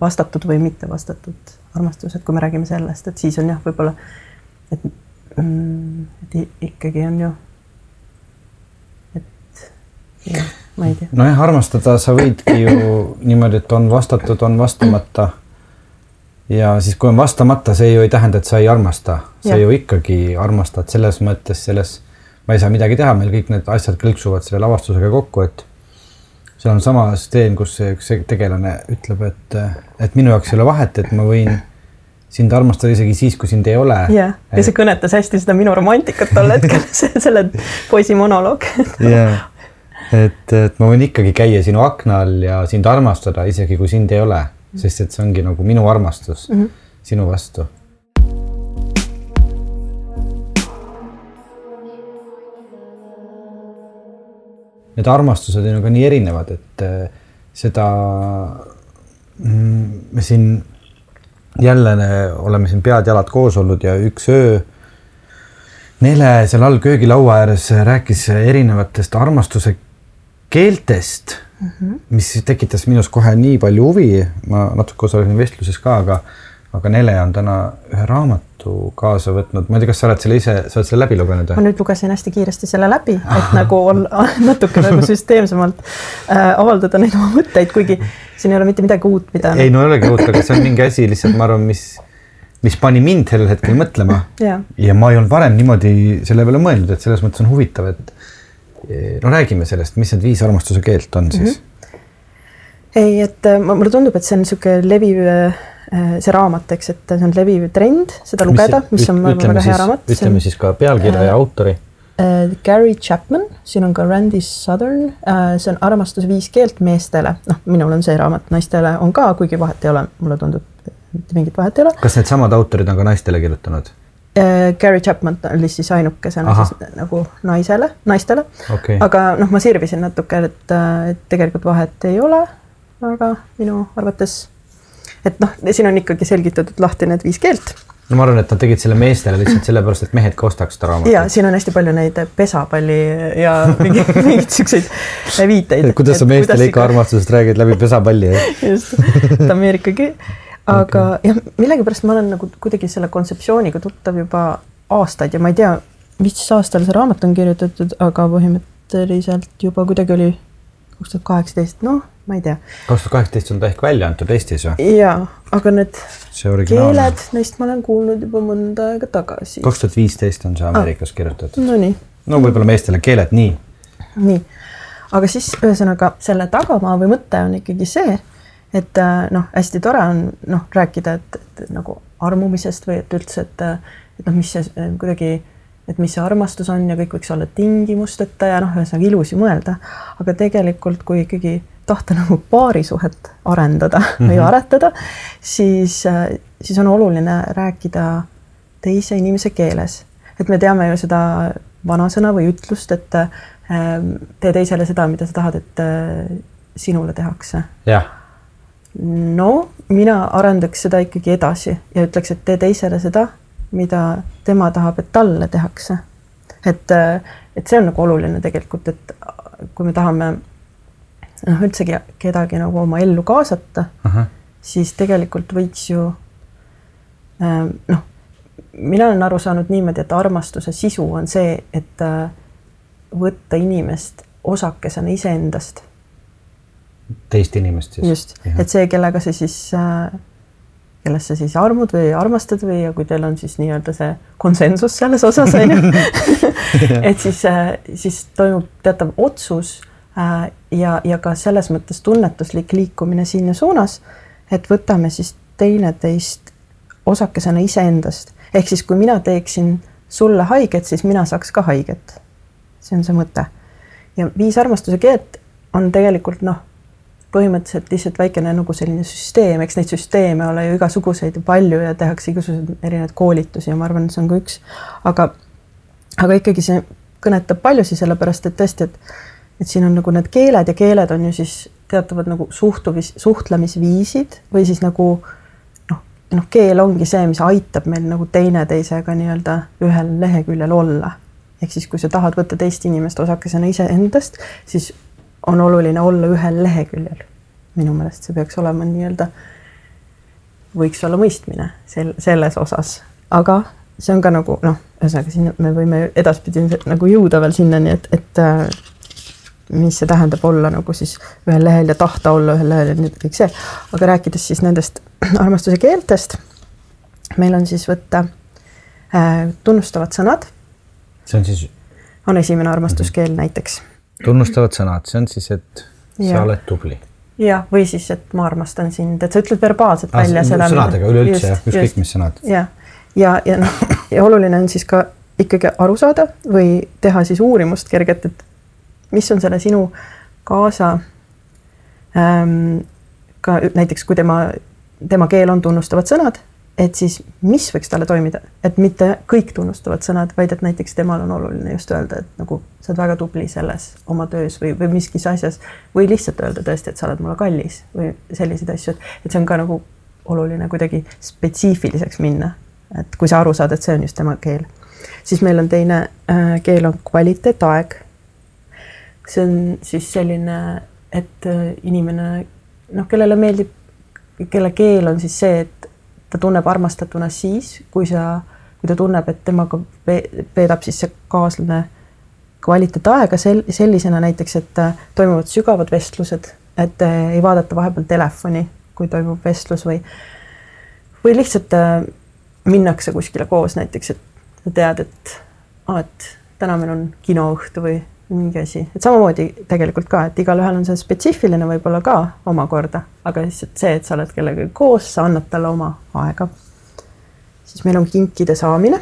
vastatud või mitte vastatud armastus, et kui me räägime sellest, et siis on jah, võib-olla, et, mm, et ikkagi on ju, et jah ma ei tea. nojah, armastada sa võidki ju niimoodi, et on vastatud, on vastamata. ja siis, kui on vastamata, see ju ei tähenda, et sa ei armasta, sa ja. ju ikkagi armastad selles mõttes, selles, ma ei saa midagi teha, meil kõik need asjad kõlksuvad selle lavastusega kokku, et seal on sama stseen, kus see üks tegelane ütleb, et, et minu jaoks ei ole vahet, et ma võin sind armastada isegi siis, kui sind ei ole. jah, ja see kõnetas hästi seda minu romantikat tol hetkel, selle poisi monoloog yeah et, et ma võin ikkagi käia sinu akna all ja sind armastada, isegi kui sind ei ole, sest et see ongi nagu minu armastus mm -hmm. sinu vastu. Need armastused on ju ka nii erinevad, et eh, seda mm, me siin jälle oleme siin pead-jalad koos olnud ja üks öö Nele seal all köögilaua ääres rääkis erinevatest armastuse keeltest mm, -hmm. mis tekitas minus kohe nii palju huvi, ma natuke osalesin vestluses ka, aga, aga Nele on täna ühe raamatu kaasa võtnud, ma ei tea, kas sa oled selle ise, sa oled selle läbi lugenud? ma nüüd lugesin hästi kiiresti selle läbi, et nagu olla natuke nagu süsteemsemalt äh, avaldada neid oma mõtteid, kuigi siin ei ole mitte midagi uut, mida. ei no ei olegi uut, aga see on mingi asi lihtsalt, ma arvan, mis mis pani mind sellel hetkel mõtlema ja. ja ma ei olnud varem niimoodi selle peale mõelnud, et selles mõttes on huvitav, et no räägime sellest, mis need viis armastuse keelt on siis mm? -hmm. ei, et äh, mulle tundub, et see on niisugune leviv, see raamat, eks, et see on leviv trend seda lugeda, mis on väga hea raamat. ütleme siis ka pealkirja ja autori äh,. Gary Chapman, siin on ka Randy Southern äh,, see on Armastuse viis keelt meestele, noh, minul on see raamat, naistele on ka, kuigi vahet ei ole, mulle tundub, mitte mingit vahet ei ole. kas needsamad autorid on ka naistele kirjutanud äh,? Gary Chapman oli siis ainukesena siis nagu naisele, naistele okay., aga noh, ma sirvisin natuke, et, et tegelikult vahet ei ole väga minu arvates. et noh, siin on ikkagi selgitatud lahti need viis keelt no ma arvan, et nad tegid selle meestele lihtsalt sellepärast, et mehed ka ostaks seda raamatut. ja siin on hästi palju neid pesapalli ja mingeid mingeid siukseid viiteid. kuidas sa meestele ikka armastusest räägid läbi pesapalli just, Ameerikagi. Aga okay. jah, millegipärast ma olen nagu kuidagi selle kontseptsiooniga tuttav juba aastaid ja ma ei tea, mis aastal see raamat on kirjutatud, aga põhimõtteliselt juba kuidagi oli kaks tuhat kaheksateist, noh, ma ei tea. kaks tuhat kaheksateist on ta ehk välja antud Eestis või? jaa, aga need keeled, neist ma olen kuulnud juba mõnda aega tagasi. kaks tuhat viisteist on see Ameerikas ah. kirjutatud. Nonii. no võib-olla meestele keeled, nii. nii, aga siis ühesõnaga selle tagamaa või mõte on ikkagi see, et äh, noh, hästi tore on noh, rääkida, et, et nagu armumisest või et üldse, et, et noh, mis see äh, kuidagi et mis see armastus on ja kõik võiks olla tingimusteta ja noh, ühesõnaga ilus ju mõelda. aga tegelikult, kui ikkagi tahta nagu paarisuhet arendada mm -hmm. või mhm. aretada, siis, siis on oluline rääkida teise inimese keeles. et me teame ju seda vanasõna või ütlust, et äh, tee teisele seda, mida sa tahad, et äh, sinule tehakse. jah no mina arendaks seda ikkagi edasi ja ütleks, et tee teisele seda, mida tema tahab, et talle tehakse. et, et see on nagu oluline tegelikult, et kui me tahame noh, üldsegi kedagi nagu oma ellu kaasata siis tegelikult võiks ju ähm, noh, mina olen aru saanud niimoodi, et armastuse sisu on see, et äh, võtta inimest osakesena iseendast. Teist inimest siis? just, et see, kellega sa siis äh, kellest sa siis armud või armastad või ja kui teil on siis nii-öelda see konsensus selles osas on ju et siis, äh, siis toimub teatav otsus äh, ja, ja ka selles mõttes tunnetuslik liikumine sinna suunas, et võtame siis teineteist osakesena iseendast, ehk siis kui mina teeksin sulle haiget, siis mina saaks ka haiget. see on see mõte. ja viis armastuse keelt on tegelikult noh põhimõtteliselt lihtsalt väikene nagu selline süsteem, eks neid süsteeme ole ju igasuguseid ja palju ja tehakse igasuguseid erinevaid koolitusi ja ma arvan, et see on ka üks, aga, aga ikkagi see kõnetab paljusid, sellepärast et tõesti, et, et siin on nagu need keeled ja keeled on ju siis teatavad nagu suhtumis, suhtlemisviisid või siis nagu noh, noh, keel ongi see, mis aitab meil nagu teineteisega nii-öelda ühel leheküljel olla. ehk siis, kui sa tahad võtta teist inimest osakesena iseendast, siis on oluline olla ühel leheküljel. minu meelest see peaks olema nii-öelda, võiks olla mõistmine sel, selles osas, aga see on ka nagu noh, ühesõnaga siin me võime edaspidi nagu jõuda veel sinnani, et, et äh, mis see tähendab olla nagu siis ühel lehel ja tahta olla ühel lehel ja nii kõik see, aga rääkides siis nendest armastuse keeltest, meil on siis võtta äh, tunnustavad sõnad. see on siis? on esimene armastuskeel mm -hmm. näiteks tunnustavad sõnad, see on siis, et ja. sa oled tubli. jah, või siis, et ma armastan sind, et sa ütled verbaalselt ah, välja selle. sõnadega üleüldse jah, ükskõik mis sõnad. jah, ja, ja, ja noh, ja oluline on siis ka ikkagi aru saada või teha siis uurimust kerget, et mis on selle sinu kaasa ähm, ka näiteks, kui tema, tema keel on tunnustavad sõnad et siis mis võiks talle toimida, et mitte kõik tunnustavad sõnad, vaid et näiteks temal on oluline just öelda, et nagu sa oled väga tubli selles oma töös või, või miskis asjas või lihtsalt öelda tõesti, et sa oled mulle kallis või selliseid asju, et, et see on ka nagu oluline kuidagi spetsiifiliseks minna. et kui sa aru saad, et see on just tema keel, siis meil on teine äh, keel on kvaliteetaeg. see on siis selline, et äh, inimene noh, kellele meeldib, kelle keel on siis see, et ta tunneb armastatuna siis, kui sa, kui ta tunneb, et temaga veedab siis see kaaslane kvaliteetaega sel-, sellisena näiteks, et äh, toimuvad sügavad vestlused, et äh, ei vaadata vahepeal telefoni, kui toimub vestlus või, või lihtsalt äh, minnakse kuskile koos näiteks, et tead, et aa, et täna meil on kinoõhtu või mingi asi, et samamoodi tegelikult ka, et igalühel on see spetsiifiline võib-olla ka omakorda, aga lihtsalt see, et sa oled kellegagi koos, sa annad talle oma aega. siis meil on kinkide saamine,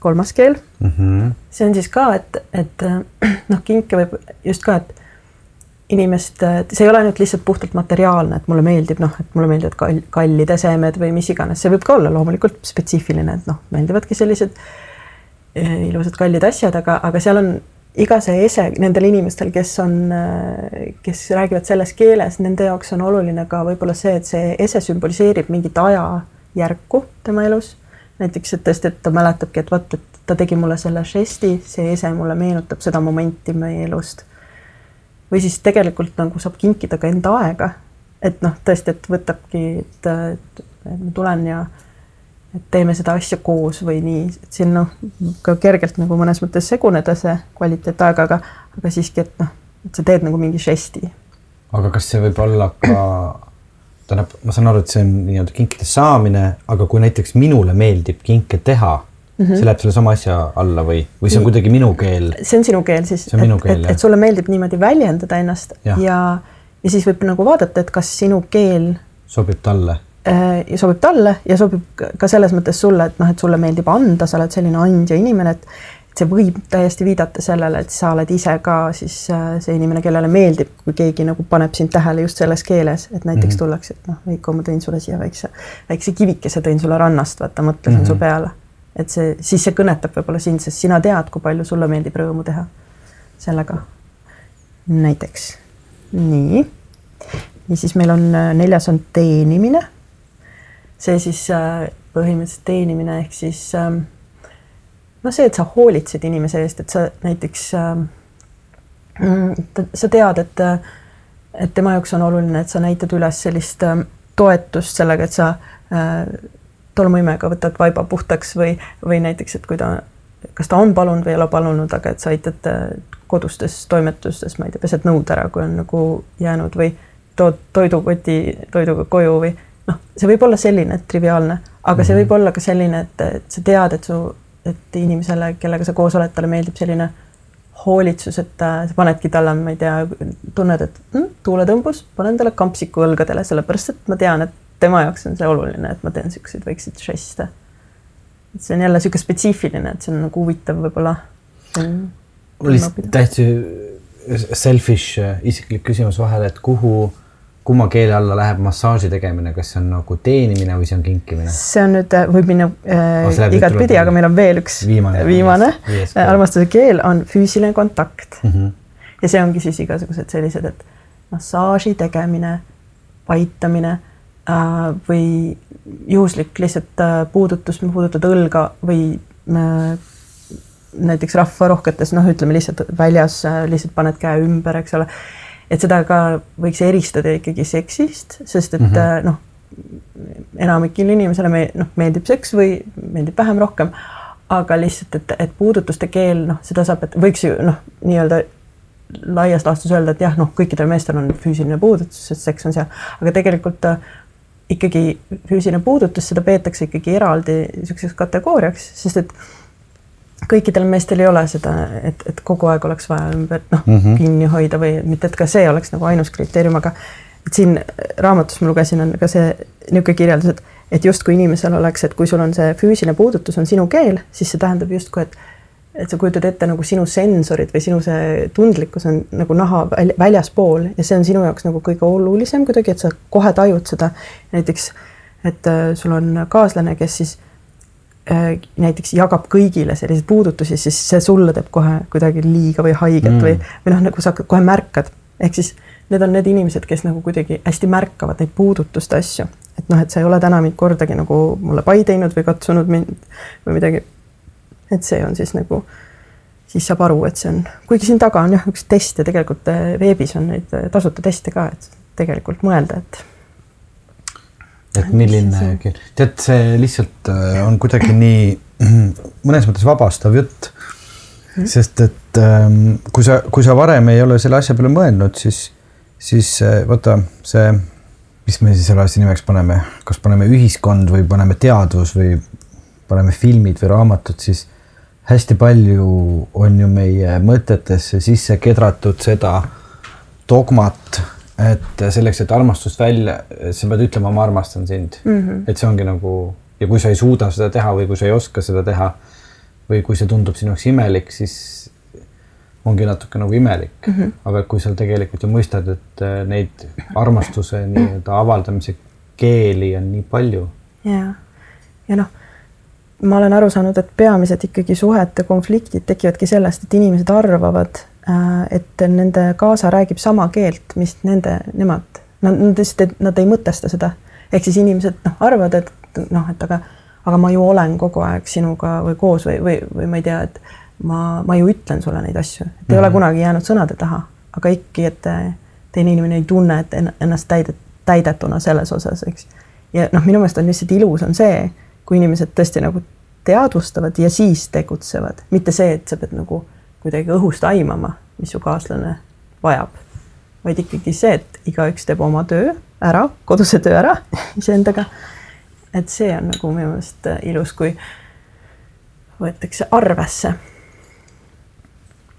kolmas keel mm. -hmm. see on siis ka, et, et noh, kinke võib just ka, et inimest, see ei ole ainult lihtsalt puhtalt materiaalne, et mulle meeldib noh, et mulle meeldivad kall, kallid esemed või mis iganes, see võib ka olla loomulikult spetsiifiline, et noh, meeldivadki sellised eh, ilusad kallid asjad, aga, aga seal on iga see ese nendel inimestel, kes on, kes räägivad selles keeles, nende jaoks on oluline ka võib-olla see, et see ese sümboliseerib mingit ajajärku tema elus. näiteks, et tõesti, et ta mäletabki, et vot, et ta tegi mulle selle žesti, see ese mulle meenutab seda momenti meie elust või siis tegelikult nagu saab kinkida ka enda aega. et noh, tõesti, et võtabki, et, ma tulen ja et teeme seda asja koos või nii, et siin noh, ka kergelt nagu mõnes mõttes seguneda see kvaliteetaeg, aga, aga siiski, et noh, et sa teed nagu mingi žesti. aga kas see võib olla ka, tähendab, ma saan aru, et see on nii-öelda kinkide saamine, aga kui näiteks minule meeldib kinke teha Mm -hmm. see läheb selle sama asja alla või, või see on kuidagi minu keel? see on sinu keel siis, et, et, et sulle meeldib niimoodi väljendada ennast ja, ja, ja siis võib nagu vaadata, et kas sinu keel sobib talle äh,. sobib talle ja sobib ka selles mõttes sulle, et noh, et sulle meeldib anda, sa oled selline andja inimene, et see võib täiesti viidata sellele, et sa oled ise ka siis äh, see inimene, kellele meeldib, kui keegi nagu paneb sind tähele just selles keeles, et näiteks mm -hmm. tullakse, et noh, Veiko, ma tõin sulle siia väikse, väikse kivikese tõin sulle rannast, vaata, mõtlesin mm -hmm. su peale et see, siis see kõnetab võib-olla sind, sest sina tead, kui palju sulle meeldib rõõmu teha sellega. näiteks nii. ja siis meil on äh, neljas on teenimine. See siis äh, põhimõtteliselt teenimine ehk siis ähm, noh, see, et sa hoolitsed inimese eest, et sa näiteks ähm, sa tead, et, äh, et tema jaoks on oluline, et sa näitad üles sellist ähm, toetust sellega, et sa tolmuimega võtad vaiba puhtaks või, või näiteks, et kui ta, kas ta on palunud või ei ole palunud, aga et sa aitad äh, kodustes toimetustes, ma ei tea, pesed nõud ära, kui on nagu jäänud või tood toidukoti toiduga koju või noh, see võib olla selline triviaalne, aga mm -hmm. see võib mhm. olla ka selline, et, et sa tead, et su, et inimesele, kellega sa koos oled, talle meeldib selline hoolitsus, et äh, sa panedki talle, ma ei tea, tunned, et mm, tuuletõmbus, panen talle kampsiku õlgadele, sellepärast et ma tean, et tema jaoks on see oluline, et ma teen siukseid väikseid žeste. et see on jälle sihuke spetsiifiline, et see on nagu huvitav võib-olla. mul lihtsalt täitsa selfish äh, isiklik küsimus vahele, et kuhu, kumma keele alla läheb massaaži tegemine, kas see on nagu teenimine või see on kinkimine? see on nüüd, äh, võib minna äh, oh, igatpidi, aga meil on veel üks viimane, viimane. armastuse keel on füüsiline kontakt mm. -hmm. ja see ongi siis igasugused sellised, et massaaži tegemine, aitamine Äh, või juhuslik lihtsalt äh, puudutus, puudutad õlga või äh, näiteks rahvarohketes, noh, ütleme lihtsalt väljas lihtsalt paned käe ümber, eks ole. Et seda ka võiks eristada ikkagi seksist, sest et mm -hmm. noh, enamikele inimesele me noh, meeldib seks või meeldib vähem rohkem, aga lihtsalt, et, et puudutuste keel, noh, seda saab, et võiks ju noh, nii-öelda laias laastus öelda, et jah, noh, kõikidel meestel on füüsiline puudutus, sest seks on seal, aga tegelikult ikkagi füüsiline puudutus, seda peetakse ikkagi eraldi niisuguseks kategooriaks, sest et kõikidel meestel ei ole seda, et, et kogu aeg oleks vaja ümber noh mm -hmm. kinni hoida või mitte, et ka see oleks nagu ainus kriteerium, aga et siin raamatus ma lugesin, on ka see niisugune kirjeldus, et, et justkui inimesel oleks, et kui sul on see füüsiline puudutus on sinu keel, siis see tähendab justkui, et et sa kujutad ette nagu sinu sensorid või sinu see tundlikkus on nagu naha väljaspool ja see on sinu jaoks nagu kõige olulisem kuidagi, et sa kohe tajud seda. näiteks, et äh, sul on kaaslane, kes siis äh, näiteks jagab kõigile selliseid puudutusi, siis see sulle teeb kohe kuidagi liiga või haiget mm. või, või noh, nagu sa kohe märkad, ehk siis need on need inimesed, kes nagu kuidagi hästi märkavad neid puudutuste asju, et noh, et sa ei ole täna mind kordagi nagu mulle pai teinud või katsunud mind või midagi et see on siis nagu, siis saab aru, et see on, kuigi siin taga on jah, üks test ja tegelikult eh, veebis on neid eh, tasuta teste ka, et tegelikult mõelda, et. Et milline, tead, see lihtsalt eh, on kuidagi nii mõnes mõttes vabastav jutt. Sest et ähm, kui sa, kui sa varem ei ole selle asja peale mõelnud, siis, siis vaata see, mis me siis selle asja nimeks paneme, kas paneme ühiskond või paneme teadvus või paneme filmid või raamatud, siis hästi palju on ju meie mõtetesse sisse kedratud seda dogmat, et selleks, et armastust välja, sa pead ütlema, ma armastan sind mm. -hmm. et see ongi nagu ja kui sa ei suuda seda teha või kui sa ei oska seda teha või kui see tundub sinu jaoks imelik, siis ongi natuke nagu imelik mm. -hmm. aga kui sa tegelikult ju mõistad, et äh, neid armastuse nii-öelda avaldamise keeli on nii palju. ja, ja noh, ma olen aru saanud, et peamised ikkagi suhete konfliktid tekivadki sellest, et inimesed arvavad, et nende kaasa räägib sama keelt, mis nende, nemad, nad, nad lihtsalt, nad ei mõtesta seda. ehk siis inimesed noh, arvavad, et noh, et aga, aga ma ju olen kogu aeg sinuga või koos või, või, või ma ei tea, et ma, ma ju ütlen sulle neid asju, et ei mm -hmm. ole mhm. kunagi jäänud sõnade taha, aga ikkagi, et teine inimene ei tunne, et ennast täidet, täidetuna selles osas, eks. ja noh, minu meelest on lihtsalt ilus on see, kui inimesed tõesti nagu teadvustavad ja siis tegutsevad, mitte see, et sa pead nagu kuidagi õhust aimama, mis su kaaslane vajab, vaid ikkagi see, et igaüks teeb oma töö ära, koduse töö ära iseendaga. et see on nagu minu meelest ilus, kui võetakse arvesse.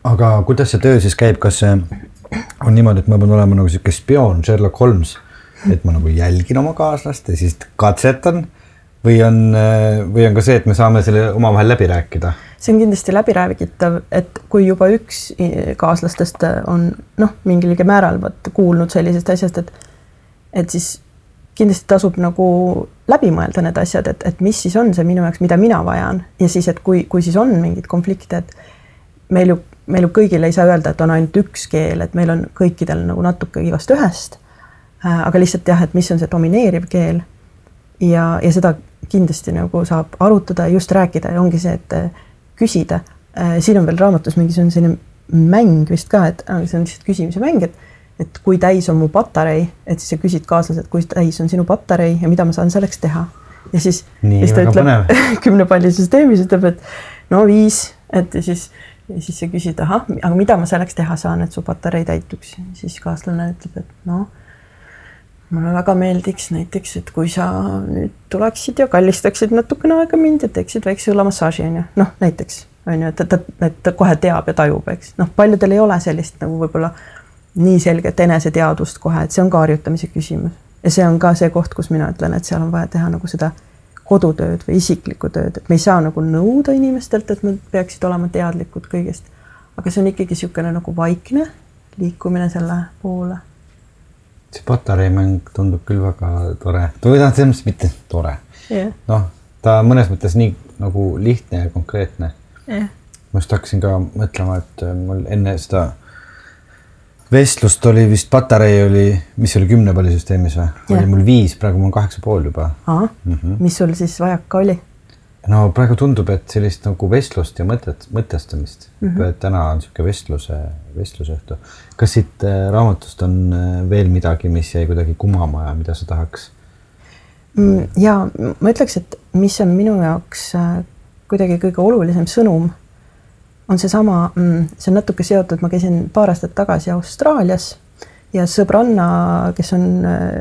Aga kuidas see töö siis käib, kas see on niimoodi, et ma pean olema nagu sihuke spioon Sherlock Holmes, et ma nagu jälgin oma kaaslast ja siis katsetan või on, või on ka see, et me saame selle omavahel läbi rääkida? see on kindlasti läbiräägitav, et kui juba üks kaaslastest on noh, mingilgi määral vot kuulnud sellisest asjast, et et siis kindlasti tasub nagu läbi mõelda need asjad, et, et mis siis on see minu jaoks, mida mina vajan ja siis, et kui, kui siis on mingeid konflikte, et meil ju meil ju kõigil ei saa öelda, et on ainult üks keel, et meil on kõikidel nagu natuke igast ühest. Äh, aga lihtsalt jah, et mis on see domineeriv keel. ja, ja seda kindlasti nagu saab arutada ja just rääkida ja ongi see, et äh, küsida. Äh, siin on veel raamatus mingisugune selline mäng vist ka, et see on lihtsalt küsimise mäng, et et kui täis on mu patarei, et siis sa küsid kaaslaselt, kui täis on sinu patarei ja mida ma saan selleks teha. ja siis, siis ta ütleb kümne palli süsteemis ütleb, et no viis, et siis siis sa küsid, ahah, aga mida ma selleks teha saan, et su patarei täituks, siis kaaslane ütleb, et noh, mulle väga meeldiks näiteks, et kui sa nüüd tuleksid ja kallistaksid natukene aega mind ja teeksid väikse õlamassaaži onju, noh näiteks onju, et ta, et ta kohe teab ja tajub, eks noh, paljudel ei ole sellist nagu võib-olla nii selget eneseteadvust kohe, et see on ka harjutamise küsimus ja see on ka see koht, kus mina ütlen, et seal on vaja teha nagu seda kodutööd või isiklikku tööd, et me ei saa nagu nõuda inimestelt, et nad peaksid olema teadlikud kõigest. aga see on ikkagi niisugune nagu vaikne liikumine selle poole. See patareimäng tundub küll väga tore, või noh, selles mõttes mitte tore yeah.. noh, ta mõnes mõttes nii nagu lihtne ja konkreetne yeah.. ma just hakkasin ka mõtlema, et mul enne seda vestlust oli vist, patarei oli, mis oli kümnepallisüsteemis või? oli mul viis, praegu mul on kaheksa pool juba. Mm -hmm. mis sul siis vajaka oli? No praegu tundub, et sellist nagu vestlust ja mõtet, mõtestamist mm. -hmm. täna on niisugune vestluse, vestlusõhtu. kas siit äh, raamatust on äh, veel midagi, mis jäi kuidagi kumama ja mida sa tahaks? Mm, ja ma ütleks, et mis on minu jaoks äh, kuidagi kõige olulisem sõnum on seesama, mm, see on natuke seotud, ma käisin paar aastat tagasi Austraalias ja sõbranna, kes on, äh,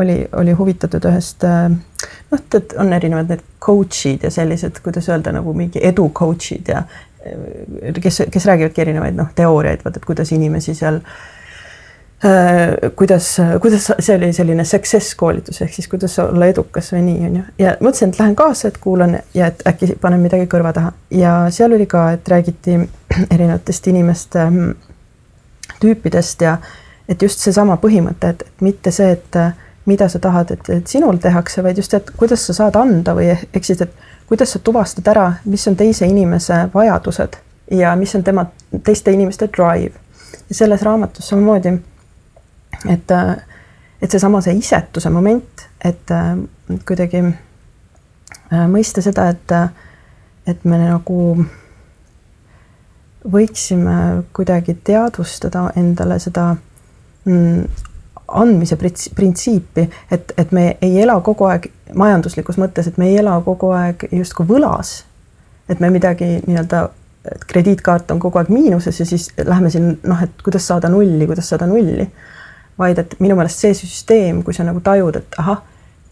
oli, oli huvitatud ühest äh, noh, et on erinevad need coach'id ja sellised, kuidas öelda, nagu mingi edu coach'id ja äh, kes, kes räägivadki erinevaid noh, teooriaid, vaat et kuidas inimesi seal kuidas, kuidas see oli selline success koolitus ehk siis kuidas olla edukas või nii on ju. Ja mõtlesin, et lähen kaasa, et kuulan ja et äkki panen midagi kõrva taha. Ja seal oli ka, et räägiti erinevatest inimeste mm, tüüpidest ja et just seesama põhimõte, et, et mitte see, et mida sa tahad, et, et sinul tehakse, vaid just, et kuidas sa saad anda või ehk siis, et kuidas sa tuvastad ära, mis on teise inimese vajadused ja mis on tema, teiste inimeste drive. ja selles raamatus samamoodi et, et seesama, see isetuse moment, et kuidagi äh, mõista seda, et, et me nagu võiksime kuidagi teadvustada endale seda andmise printsiipi, et, et me ei ela kogu aeg majanduslikus mõttes, et me ei ela kogu aeg justkui võlas. et me midagi nii-öelda, et krediitkaart on kogu aeg miinuses ja siis lähme siin noh, et kuidas saada nulli, kuidas saada nulli vaid et minu meelest see süsteem, kui sa nagu tajud, et ahah,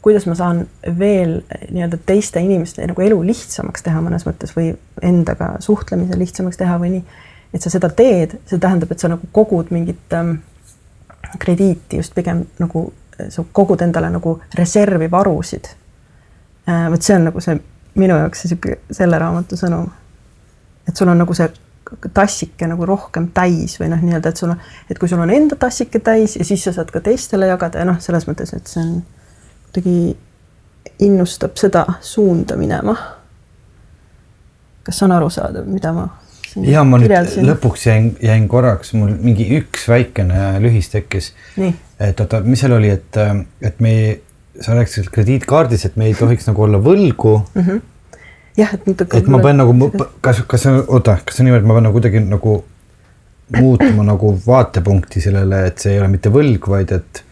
kuidas ma saan veel nii-öelda teiste inimeste nagu elu lihtsamaks teha mõnes mõttes või endaga suhtlemise lihtsamaks teha või nii. et sa seda teed, see tähendab, et sa nagu kogud mingit ähm, krediiti just pigem nagu sa kogud endale nagu reservi varusid äh,. vot see on nagu see minu jaoks sihuke selle raamatu sõnum. et sul on nagu see tassike nagu rohkem täis või noh, nii-öelda, et sul on, et kui sul on enda tassike täis ja siis sa saad ka teistele jagada ja noh, selles mõttes, et see on kuidagi innustab seda suunda minema. kas on arusaadav, mida ma? Ja ma nüüd lõpuks jäin, jäin korraks, mul mingi üks väikene lühis tekkis. et oota, mis seal oli, et, et me, sa rääkisid krediitkaardis, et me ei tohiks nagu olla võlgu mm. -hmm. jah, et. et ma pean nagu, kas, kas see, oota, kas see niimoodi, ma pean nagu kuidagi nagu muutma nagu vaatepunkti sellele, et see ei ole mitte võlg, vaid et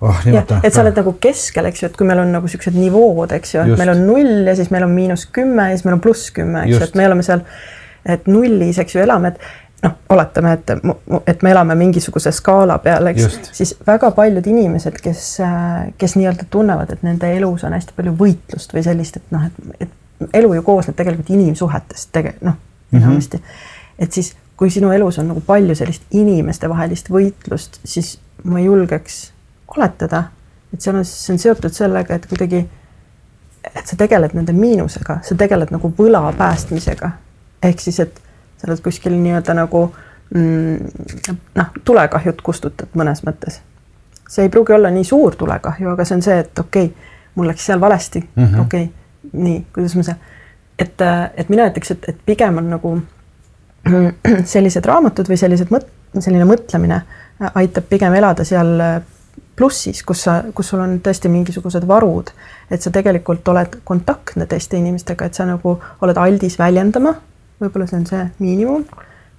oh,. et sa oled nagu keskel, eks ju, et kui meil on nagu siuksed nivood, eks ju, et meil on null ja siis meil on miinus kümme ja siis meil on pluss kümme, eks ju, et me oleme seal, et nullis, eks ju, elame, et noh, oletame, et, et me elame mingisuguse skaala peal, eks, siis väga paljud inimesed, kes, kes nii-öelda tunnevad, et nende elus on hästi palju võitlust või sellist, et noh, et, et elu ju koosneb tegelikult inimsuhetest tege-, noh, enamasti mm. -hmm. et siis, kui sinu elus on nagu palju sellist inimestevahelist võitlust, siis ma julgeks oletada, et seal on, see on seotud sellega, et kuidagi, et sa tegeled nende miinusega, sa tegeled nagu võla päästmisega. Ehk siis, et sa oled kuskil nii-öelda nagu mm, noh, tulekahjut kustutad mõnes mõttes. see ei pruugi olla nii suur tulekahju, aga see on see, et okei okay,, mul läks seal valesti mm -hmm., okei okay,, nii, kuidas ma see, et, et mina ütleks, et, et pigem on nagu sellised raamatud või sellised mõt-, selline mõtlemine aitab pigem elada seal plussis, kus sa, kus sul on tõesti mingisugused varud, et sa tegelikult oled kontaktne teiste inimestega, et sa nagu oled aldis väljendama, võib-olla see on see miinimum,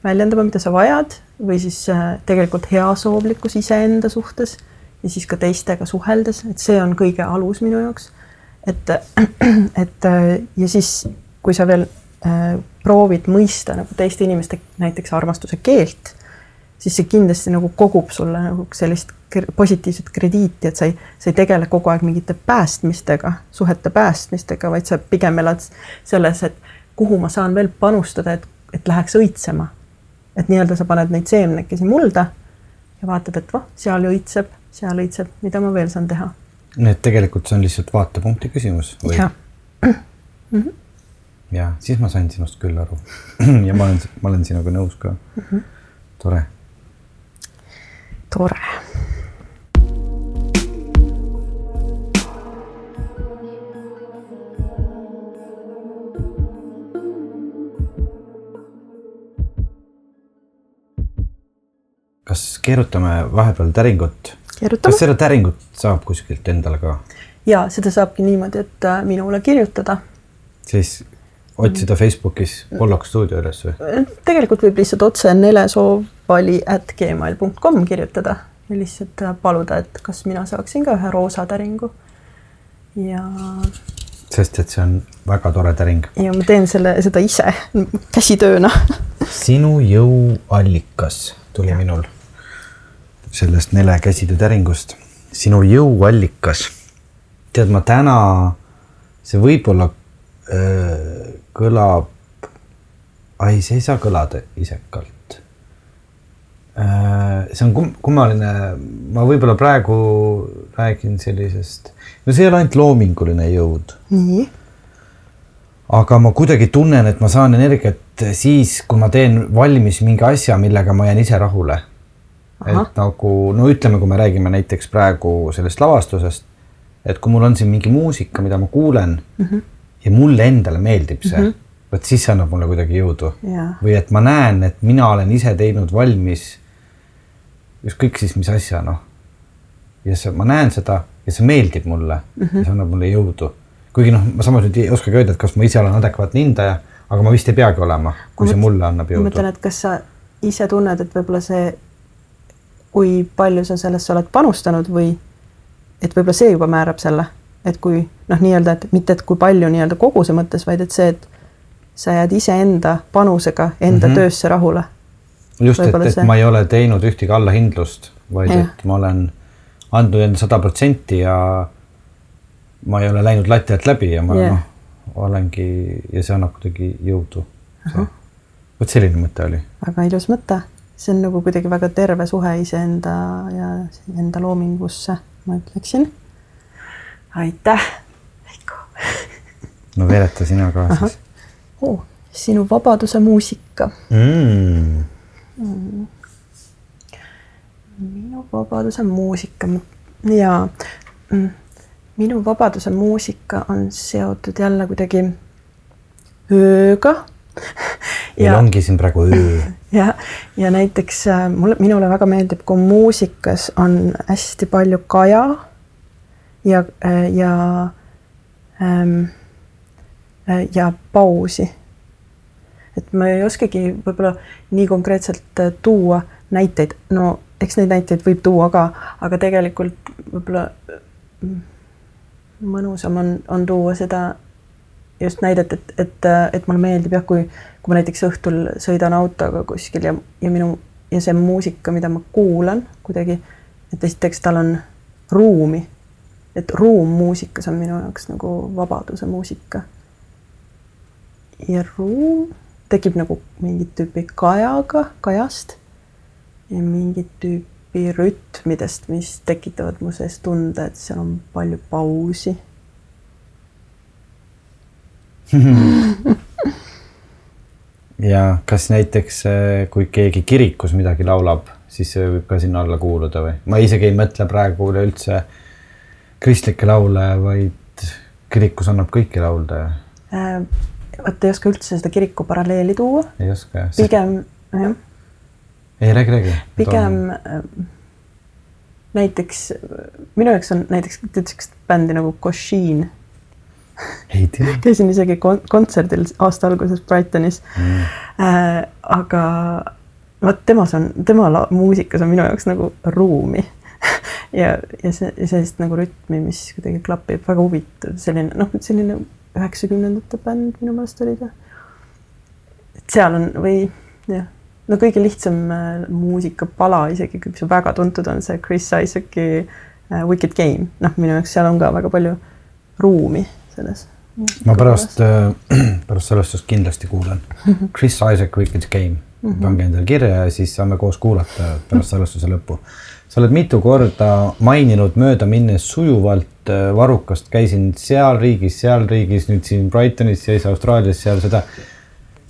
väljendama, mida sa vajad või siis äh, tegelikult heasoovlikkus iseenda suhtes ja siis ka teistega suheldes, et see on kõige alus minu jaoks. et, et äh, ja siis, kui sa veel äh, proovid mõista nagu teiste inimeste näiteks armastuse keelt, siis see kindlasti nagu kogub sulle nagu sellist positiivset krediiti, et sa ei, sa ei tegele kogu aeg mingite päästmistega, suhete päästmistega, vaid sa pigem elad selles, et kuhu ma saan veel panustada, et, et läheks õitsema. et nii-öelda sa paned neid seemnekesi mulda ja vaatad, et voh, seal õitseb, seal õitseb, mida ma veel saan teha. nii et tegelikult see on lihtsalt vaatepunkti küsimus või? jah mm -hmm. ja siis ma sain sinust küll aru ja ma olen, ma olen sinuga nõus ka mm. -hmm. tore. tore kas keerutame vahepeal täringut? kas seda täringut saab kuskilt endale ka? ja seda saabki niimoodi, et äh, minule kirjutada. siis otsida Facebookis Pollok stuudio üles või? Äh, tegelikult võib lihtsalt otse nelesoovali at gmail.com kirjutada ja lihtsalt äh, paluda, et kas mina saaksin ka ühe roosa täringu. ja. sest et see on väga tore täring. ja ma teen selle, seda ise käsitööna sinu jõuallikas tuli ja. minul sellest Nele käsitöö täringust. sinu jõuallikas. tead, ma täna, see võib-olla äh, kõlab, ai, see ei saa kõlada isekalt äh,. see on kum, kummaline, ma võib-olla praegu räägin sellisest, no see ei ole ainult loominguline jõud. nii aga ma kuidagi tunnen, et ma saan energiat siis, kui ma teen valmis mingi asja, millega ma jään ise rahule et nagu no ütleme, kui me räägime näiteks praegu sellest lavastusest, et kui mul on siin mingi muusika, mida ma kuulen mm -hmm. ja mulle endale meeldib see mm, -hmm. vot siis see annab mulle kuidagi jõudu yeah.. või et ma näen, et mina olen ise teinud valmis ükskõik siis mis asja, noh. ja see, ma näen seda ja see meeldib mulle mm -hmm. ja see annab mulle jõudu. kuigi noh, ma samas nüüd ei oskagi öelda, et kas ma ise olen adekvaatne hindaja, aga ma vist ei peagi olema, kui ma see mulle annab jõudu. ma mõtlen, et kas sa ise tunned, et võib-olla see kui palju sa sellesse oled panustanud või et võib-olla see juba määrab selle, et kui noh, nii-öelda, et mitte, et kui palju nii-öelda koguse mõttes, vaid et see, et sa jääd iseenda panusega enda mm -hmm. töösse rahule. just, et, et see... ma ei ole teinud ühtegi allahindlust, vaid ja. et ma olen andnud enda sada protsenti ja ma ei ole läinud lati alt läbi ja ma yeah. noh, olengi ja see annab kuidagi jõudu. vot selline mõte oli. väga ilus mõte, see on nagu kuidagi väga terve suhe iseenda ja enda loomingusse, ma ütleksin. aitäh, Veiko no veereta sina ka Ahah. siis oh,. sinu vabaduse muusika. mm.. minu vabaduse muusika ja mm, minu vabaduse muusika on seotud jälle kuidagi ööga. Meil ongi siin praegu öö. ja, ja näiteks äh, mulle, minule väga meeldib, kui muusikas on hästi palju kaja ja, ja ähm, ja pausi. et ma ei oskagi võib-olla nii konkreetselt äh, tuua näiteid, no eks neid näiteid võib tuua ka, aga tegelikult võib-olla mõnusam on, on tuua seda just näidet, et, et, et mulle meeldib jah, kui, kui ma näiteks õhtul sõidan autoga kuskil ja, ja minu ja see muusika, mida ma kuulan kuidagi, et esiteks tal on ruumi, et ruum muusikas on minu jaoks nagu vabaduse muusika. ja ruum tekib nagu mingit tüüpi kajaga, kajast ja mingit tüüpi rütmidest, mis tekitavad mu sees tunde, et seal on palju pausi ja kas näiteks, kui keegi kirikus midagi laulab, siis see võib ka sinna alla kuuluda või? ma isegi ei mõtle praegu üleüldse kristlikke laule, vaid kirikus annab kõiki laulda äh,. vot ei oska üldse seda kiriku paralleeli tuua. ei oska jah? pigem jah. ei räägi, räägi. pigem äh, näiteks minu jaoks on näiteks, siukest bändi nagu Košin. Käisin isegi kon kontserdil aasta alguses Brightonis. Mm.. Äh, aga vot temas on, tema muusikas on minu jaoks nagu ruumi. Ja, ja see, sellist nagu rütmi, mis kuidagi klapib, väga huvitav, selline noh, selline üheksakümnendate bänd minu meelest oli ta. et seal on või jah, no kõige lihtsam äh, muusikapala isegi, mis on väga tuntud, on see Chris Isaaci äh, Wicked Game, noh, minu jaoks seal on ka väga palju ruumi selles. ma pärast äh,, pärast salvestust kindlasti kuulan Chris Isaac Wicked Game mm, -hmm. pange endale kirja ja siis saame koos kuulata pärast salvestuse lõppu. sa oled mitu korda maininud möödaminnes sujuvalt äh, varrukast, käisin seal riigis, seal riigis, nüüd siin Brightonis, siis Austraalias, seal seda.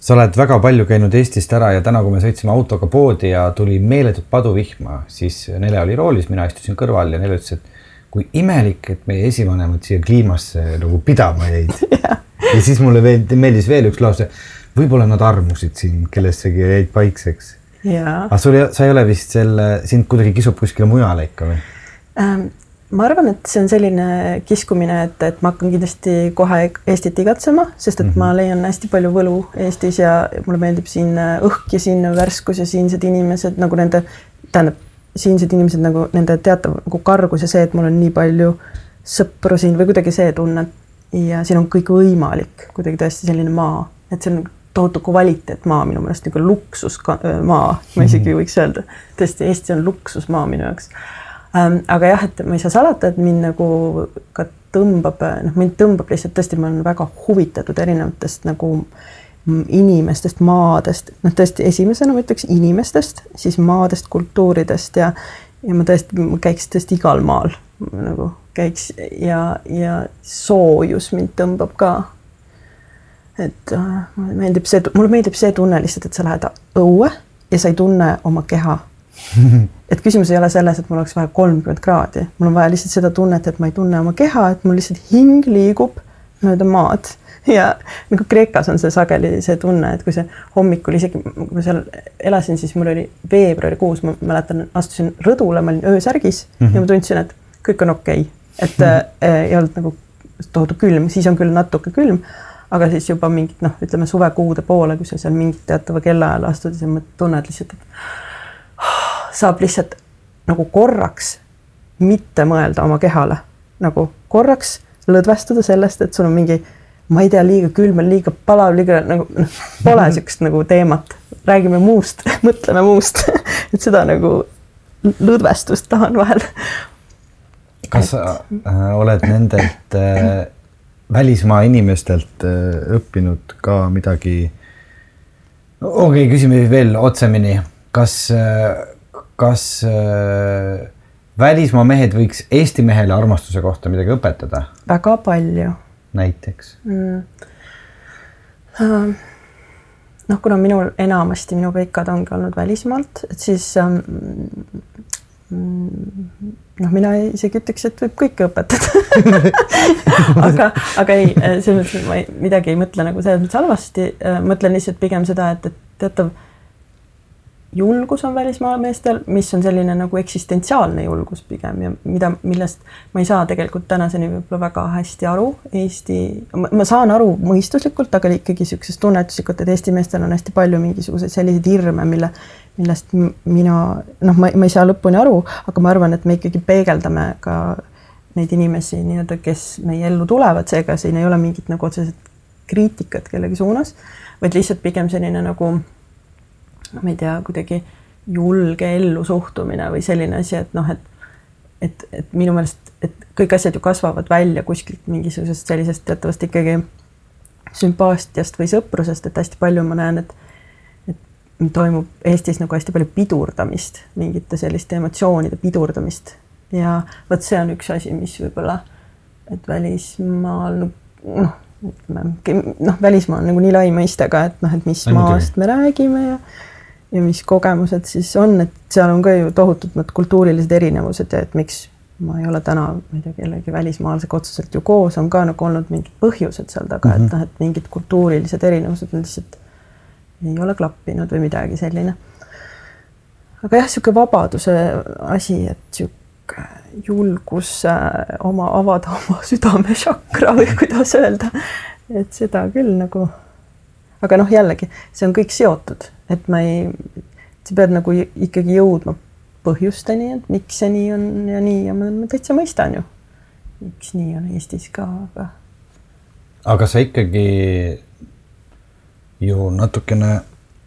sa oled väga palju käinud Eestist ära ja täna, kui me sõitsime autoga poodi ja tuli meeletut paduvihma, siis Nele oli roolis, mina istusin kõrval ja Nele ütles, et kui imelik, et meie esivanemad siia kliimasse nagu pidama jäid ja. ja siis mulle veel meeldis veel üks lause. võib-olla nad armusid sind, kellessegi jäid paikseks. aga sul, sa ei ole vist selle, sind kuidagi kisub kuskile mujale ikka või ähm,? ma arvan, et see on selline kiskumine, et, et ma hakkan kindlasti kohe Eestit igatsema, sest et mm -hmm. ma leian hästi palju võlu Eestis ja mulle meeldib siin õhk ja siin värskus ja siinsed inimesed nagu nende, tähendab siinsed inimesed nagu nende teatav nagu kargus ja see, et mul on nii palju sõpru siin või kuidagi see tunne. ja siin on kõik võimalik, kuidagi tõesti selline maa, et see on tohutu kvaliteetmaa minu meelest nagu luksusmaa, ma isegi võiks öelda. tõesti, Eesti on luksusmaa minu jaoks ähm,. aga jah, et ma ei saa salata, et mind nagu ka tõmbab, noh, mind tõmbab lihtsalt tõesti, ma olen väga huvitatud erinevatest nagu inimestest, maadest, noh, tõesti esimesena ma ütleks inimestest, siis maadest, kultuuridest ja, ja ma tõesti ma käiks tõesti igal maal nagu käiks ja, ja soojus mind tõmbab ka. et äh, mulle meeldib see, mulle meeldib see tunne lihtsalt, et sa lähed õue ja sa ei tunne oma keha. et küsimus ei ole selles, et mul oleks vaja kolmkümmend kraadi, mul on vaja lihtsalt seda tunnet, et ma ei tunne oma keha, et mul lihtsalt hing liigub mööda maad ja nagu Kreekas on see sageli see tunne, et kui see hommikul isegi, kui ma seal elasin, siis mul oli veebruarikuus, ma mäletan, astusin rõdule, ma olin öösärgis mm -hmm. ja ma tundsin, et kõik on okei okay., et mm -hmm. äh, ei olnud nagu tohutu külm, siis on küll natuke külm, aga siis juba mingit noh, ütleme suvekuude poole, kui sa seal mingit teatava kellaajal astud, siis tunned lihtsalt, et saab lihtsalt nagu korraks mitte mõelda oma kehale, nagu korraks lõdvestuda sellest, et sul on mingi ma ei tea, liiga külm on, liiga palav, liiga nagu pole niisugust nagu teemat, räägime muust mõtleme muust et seda nagu lõdvestust tahan vahel. kas sa äh, oled nendelt äh, välismaa inimestelt äh, õppinud ka midagi? okei okay,, küsime veel otsemini, kas äh,, kas äh, välismaa mehed võiks Eesti mehele armastuse kohta midagi õpetada? väga palju. Näiteks mm.? Uh noh, kuna minul enamasti minu kõikad ongi olnud välismaalt, et siis ähm, noh, mina isegi ütleks, et võib kõike õpetada aga, aga ei, selles mõttes ma ei, midagi ei mõtle nagu selles mõttes halvasti, mõtlen lihtsalt pigem seda, et, et teatav julgus on välismaa meestel, mis on selline nagu eksistentsiaalne julgus pigem ja mida, millest ma ei saa tegelikult tänaseni võib-olla väga hästi aru. Eesti, ma saan aru mõistuslikult, aga ikkagi niisugusest tunnetuslikult, et Eesti meestel on hästi palju mingisuguseid selliseid hirme, mille, millest mina noh, ma, ma ei saa lõpuni aru, aga ma arvan, et me ikkagi peegeldame ka neid inimesi nii-öelda, kes meie ellu tulevad, seega siin ei ole mingit nagu otseselt kriitikat kellegi suunas, vaid lihtsalt pigem selline nagu ma ei tea, kuidagi julge ellusuhtumine või selline asi, et noh, et et, et minu meelest, et kõik asjad ju kasvavad välja kuskilt mingisugusest sellisest teatavast ikkagi sümpaatiast või sõprusest, et hästi palju ma näen, et et toimub Eestis nagu hästi palju pidurdamist, mingite selliste emotsioonide pidurdamist. Ja vot see on üks asi, mis võib-olla, et välismaal noh, ütleme noh, välismaa on nagu nii lai mõiste ka, et noh, et mis maast me räägime ja ja mis kogemused siis on, et seal on ka ju tohutud need kultuurilised erinevused ja et miks ma ei ole täna, ma ei tea, kellegi välismaalasega otseselt ju koos, on ka nagu olnud mingid põhjused seal taga mm, -hmm. et mhm. noh, et mingid kultuurilised erinevused lihtsalt ei ole klappinud või midagi selline. aga jah, niisugune vabaduse asi, et niisugune julgus äh, oma, avada oma südamešakra või kuidas öelda, et seda küll nagu aga noh, jällegi see on kõik seotud, et ma ei, sa pead nagu ikkagi jõudma põhjusteni, et miks see nii on ja nii ja ma, ma täitsa mõistan ju, miks nii on Eestis ka, aga. aga sa ikkagi ju natukene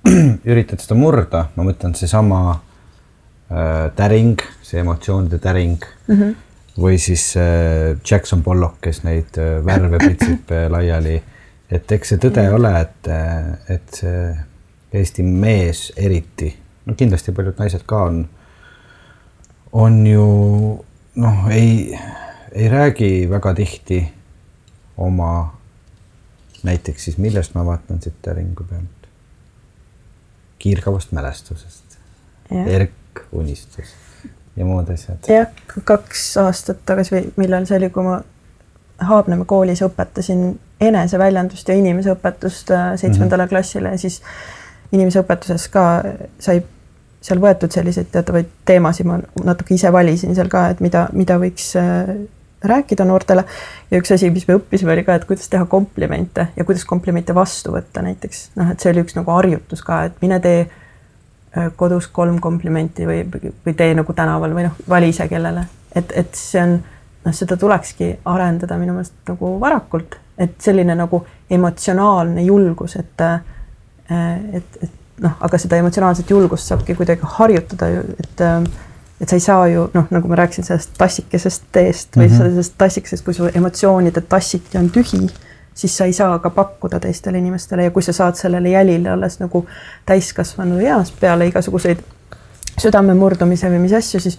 üritad seda murda, ma mõtlen seesama äh, täring, see emotsioonide täring mm -hmm. või siis äh, Jackson Pollock, kes neid äh, värve pritsib äh, laiali et eks see tõde mm. ole, et, et see Eesti mees eriti, no kindlasti paljud naised ka on, on ju noh, ei, ei räägi väga tihti oma näiteks siis, millest ma vaatan siit ringu pealt? kiirgavast mälestusest, erkunistus ja muud asjad. jah, kaks aastat tagasi või millal see oli, kui ma Haabnemaa koolis õpetasin eneseväljendust ja inimeseõpetust äh, seitsmendale mm -hmm. klassile ja siis inimeseõpetuses ka sai seal võetud selliseid teatavaid teemasid, ma natuke ise valisin seal ka, et mida, mida võiks äh, rääkida noortele. ja üks asi, mis me õppisime, oli ka, et kuidas teha komplimente ja kuidas komplimente vastu võtta näiteks. noh, et see oli üks nagu harjutus ka, et mine tee äh, kodus kolm komplimenti või, või tee nagu tänaval või noh, vali ise kellele, et, et see on noh, seda tulekski arendada minu meelest nagu varakult, et selline nagu emotsionaalne julgus, et et, et noh, aga seda emotsionaalset julgust saabki kuidagi harjutada ju, et et sa ei saa ju noh, nagu ma rääkisin sellest tassikesest teest või mm -hmm. sellest tassikesest, kui su emotsioonide tassike on tühi, siis sa ei saa ka pakkuda teistele inimestele ja kui sa saad sellele jälile alles nagu täiskasvanu eas peale igasuguseid südamemurdumise või mis asju, siis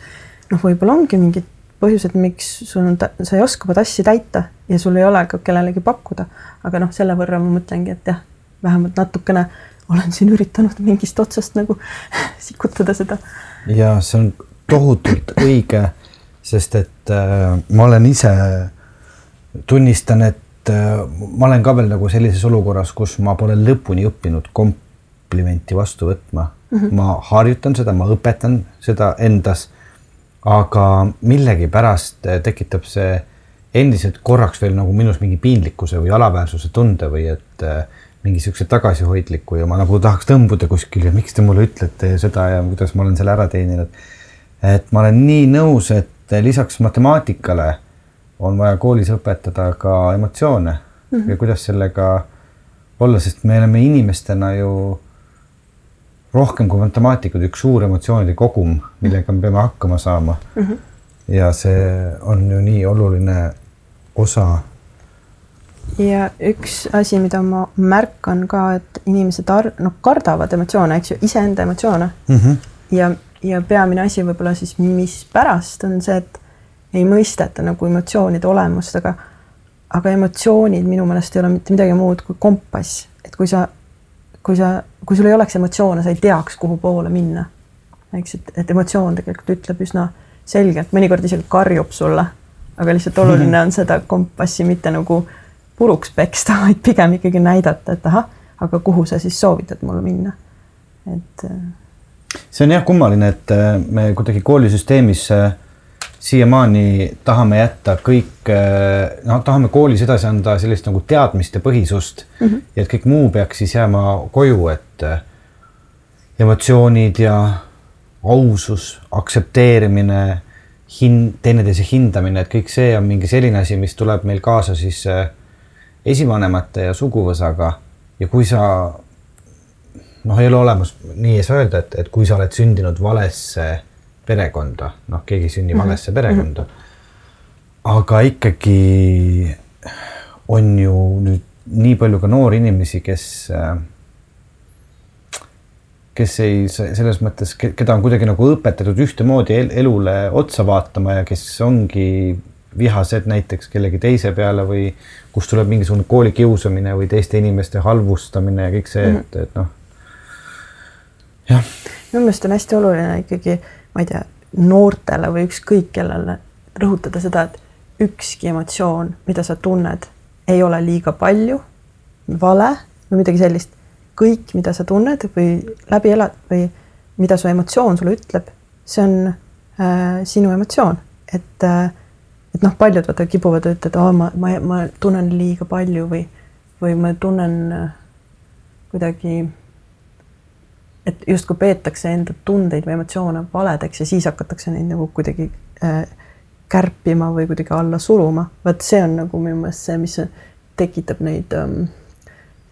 noh, võib-olla ongi mingid põhjused, miks sul on, sa ei oska oma tassi täita ja sul ei ole ka kellelegi pakkuda. aga noh, selle võrra ma mõtlengi, et jah, vähemalt natukene olen siin üritanud mingist otsast nagu sikutada seda. ja see on tohutult õige, sest et äh, ma olen ise, tunnistan, et äh, ma olen ka veel nagu sellises olukorras, kus ma pole lõpuni õppinud komplimenti vastu võtma mm. -hmm. ma harjutan seda, ma õpetan seda endas aga millegipärast eh, tekitab see endiselt korraks veel nagu minus mingi piinlikkuse või alaväärsuse tunde või et äh, mingi siukse tagasihoidliku ja ma nagu tahaks tõmbuda kuskil ja miks te mulle ütlete seda ja kuidas ma olen selle ära teeninud. et ma olen nii nõus, et lisaks matemaatikale on vaja koolis õpetada ka emotsioone mm -hmm. ja kuidas sellega olla, sest me oleme inimestena ju rohkem kui matemaatikud, üks suur emotsioonide kogum, millega me peame hakkama saama mm. -hmm. ja see on ju nii oluline osa. Ja üks asi, mida ma märkan ka, et inimesed ar-, noh, kardavad emotsioone, eks ju, iseenda emotsioone mm. -hmm. ja, ja peamine asi võib-olla siis, mispärast on see, et ei mõisteta nagu emotsioonide olemust, aga aga emotsioonid minu meelest ei ole mitte midagi muud kui kompass, et kui sa, kui sa, kui sul ei oleks emotsioone, sa ei teaks, kuhu poole minna. eks, et, et emotsioon tegelikult ütleb üsna selgelt, mõnikord isegi karjub sulle, aga lihtsalt oluline on seda kompassi mitte nagu puruks peksta, vaid pigem ikkagi näidata, et ahah, aga kuhu sa siis soovitad mul minna, et. see on jah kummaline, et äh, me kuidagi koolisüsteemis äh, siiamaani tahame jätta kõik, noh, tahame koolis edasi anda sellist nagu teadmiste põhisust mm -hmm. ja et kõik muu peaks siis jääma koju, et äh, emotsioonid ja ausus, aktsepteerimine, hin-, teineteise hindamine, et kõik see on mingi selline asi, mis tuleb meil kaasa siis äh, esivanemate ja suguvõsaga ja kui sa noh, ei ole olemas, nii ei saa öelda, et, et kui sa oled sündinud valesse perekonda, noh, keegi ei sünni mm -hmm. valesse perekonda mm. -hmm. aga ikkagi on ju nüüd nii palju ka noori inimesi, kes, kes ei, selles mõttes, keda on kuidagi nagu õpetatud ühtemoodi elule otsa vaatama ja kes ongi vihased näiteks kellegi teise peale või kust tuleb mingisugune koolikiusamine või teiste inimeste halvustamine ja kõik see, et, et noh, jah. minu meelest on hästi oluline ikkagi ma ei tea, noortele või ükskõik kellele rõhutada seda, et ükski emotsioon, mida sa tunned, ei ole liiga palju, vale või midagi sellist. kõik, mida sa tunned või läbi elad või mida su emotsioon sulle ütleb, see on äh, sinu emotsioon, et äh, et noh, paljud vaata kipuvad ütlema, et ma, ma, ma tunnen liiga palju või, või ma tunnen äh, kuidagi et justkui peetakse enda tundeid või emotsioone valedeks ja siis hakatakse neid nagu kuidagi äh, kärpima või kuidagi alla suruma. vot see on nagu minu meelest see, mis tekitab neid ähm,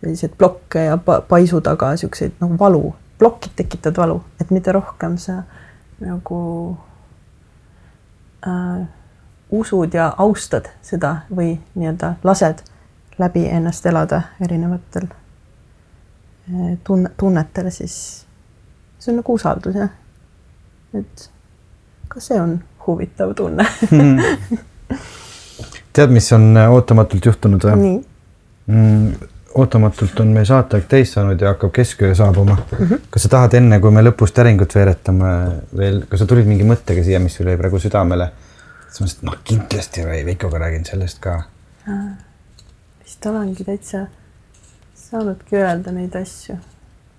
selliseid blokke ja pa paisu taga siukseid nagu valu, plokid tekitavad valu, et mida rohkem sa nagu äh, usud ja austad seda või nii-öelda lased läbi ennast elada erinevatel äh, tunne, tunnetel, siis see on nagu usaldus jah. et ka see on huvitav tunne tead, mis on äh, ootamatult juhtunud või? Mm, ootamatult on meie saateaeg täis saanud ja hakkab kesköö saabuma mm. -hmm. kas sa tahad enne, kui me lõpus täringut veeretame veel, kas sa tulid mingi mõttega siia, mis sul jäi praegu südamele? Siis ma mõtlesin, et noh, kindlasti Veikoga räägin sellest ka. vist olengi täitsa saanudki öelda neid asju,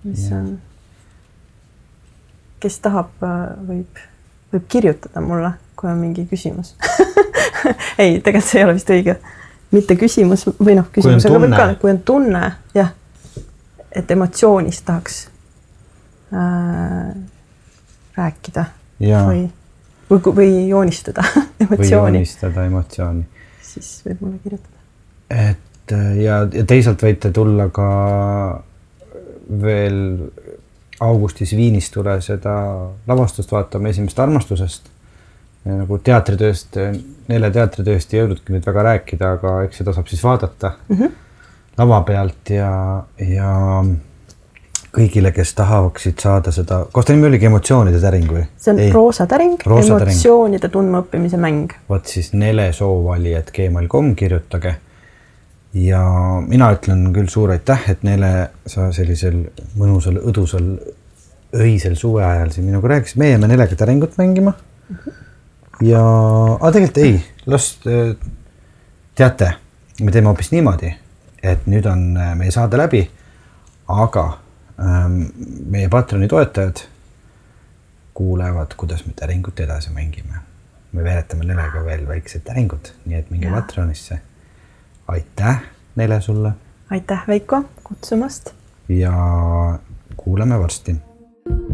mis ja. on kes tahab, äh, võib, võib kirjutada mulle, kui on mingi küsimus ei, tegelikult see ei ole vist õige. mitte küsimus või noh, küsimus, aga võib ka, kui on tunne, jah, et emotsioonist tahaks äh, rääkida ja. või, või, või joonistada emotsiooni. või joonistada emotsiooni. siis võib mulle kirjutada. et äh, ja, ja teisalt võite tulla ka veel augustis Viinis tule seda lavastust vaatama esimesest armastusest. nagu teatritööst, Nele teatritööst ei jõudnudki nüüd väga rääkida, aga eks seda saab siis vaadata mm -hmm. lava pealt ja, ja kõigile, kes tahaksid saada seda, koos ta nimi oligi emotsioonide täring või? see on roosatäring, emotsioonide tundmaõppimise mäng. vot siis Nele soovvalijad gmail.com kirjutage. Ja mina ütlen küll suur aitäh, et neile sa sellisel mõnusal õdusal öisel suve ajal siin minuga rääkisid, meie jääme Nelega täringut mängima. ja, aga tegelikult ei, las teate, me teeme hoopis niimoodi, et nüüd on äh, meie saade läbi, aga Ähm, meie Patreoni toetajad kuulevad, kuidas me täringut edasi mängime. me veeretame Lelega veel väiksed täringud, nii et minge Patreonisse. aitäh, Nele, sulle. aitäh, Veiko, kutsumast. ja kuuleme varsti. thank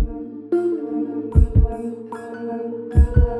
you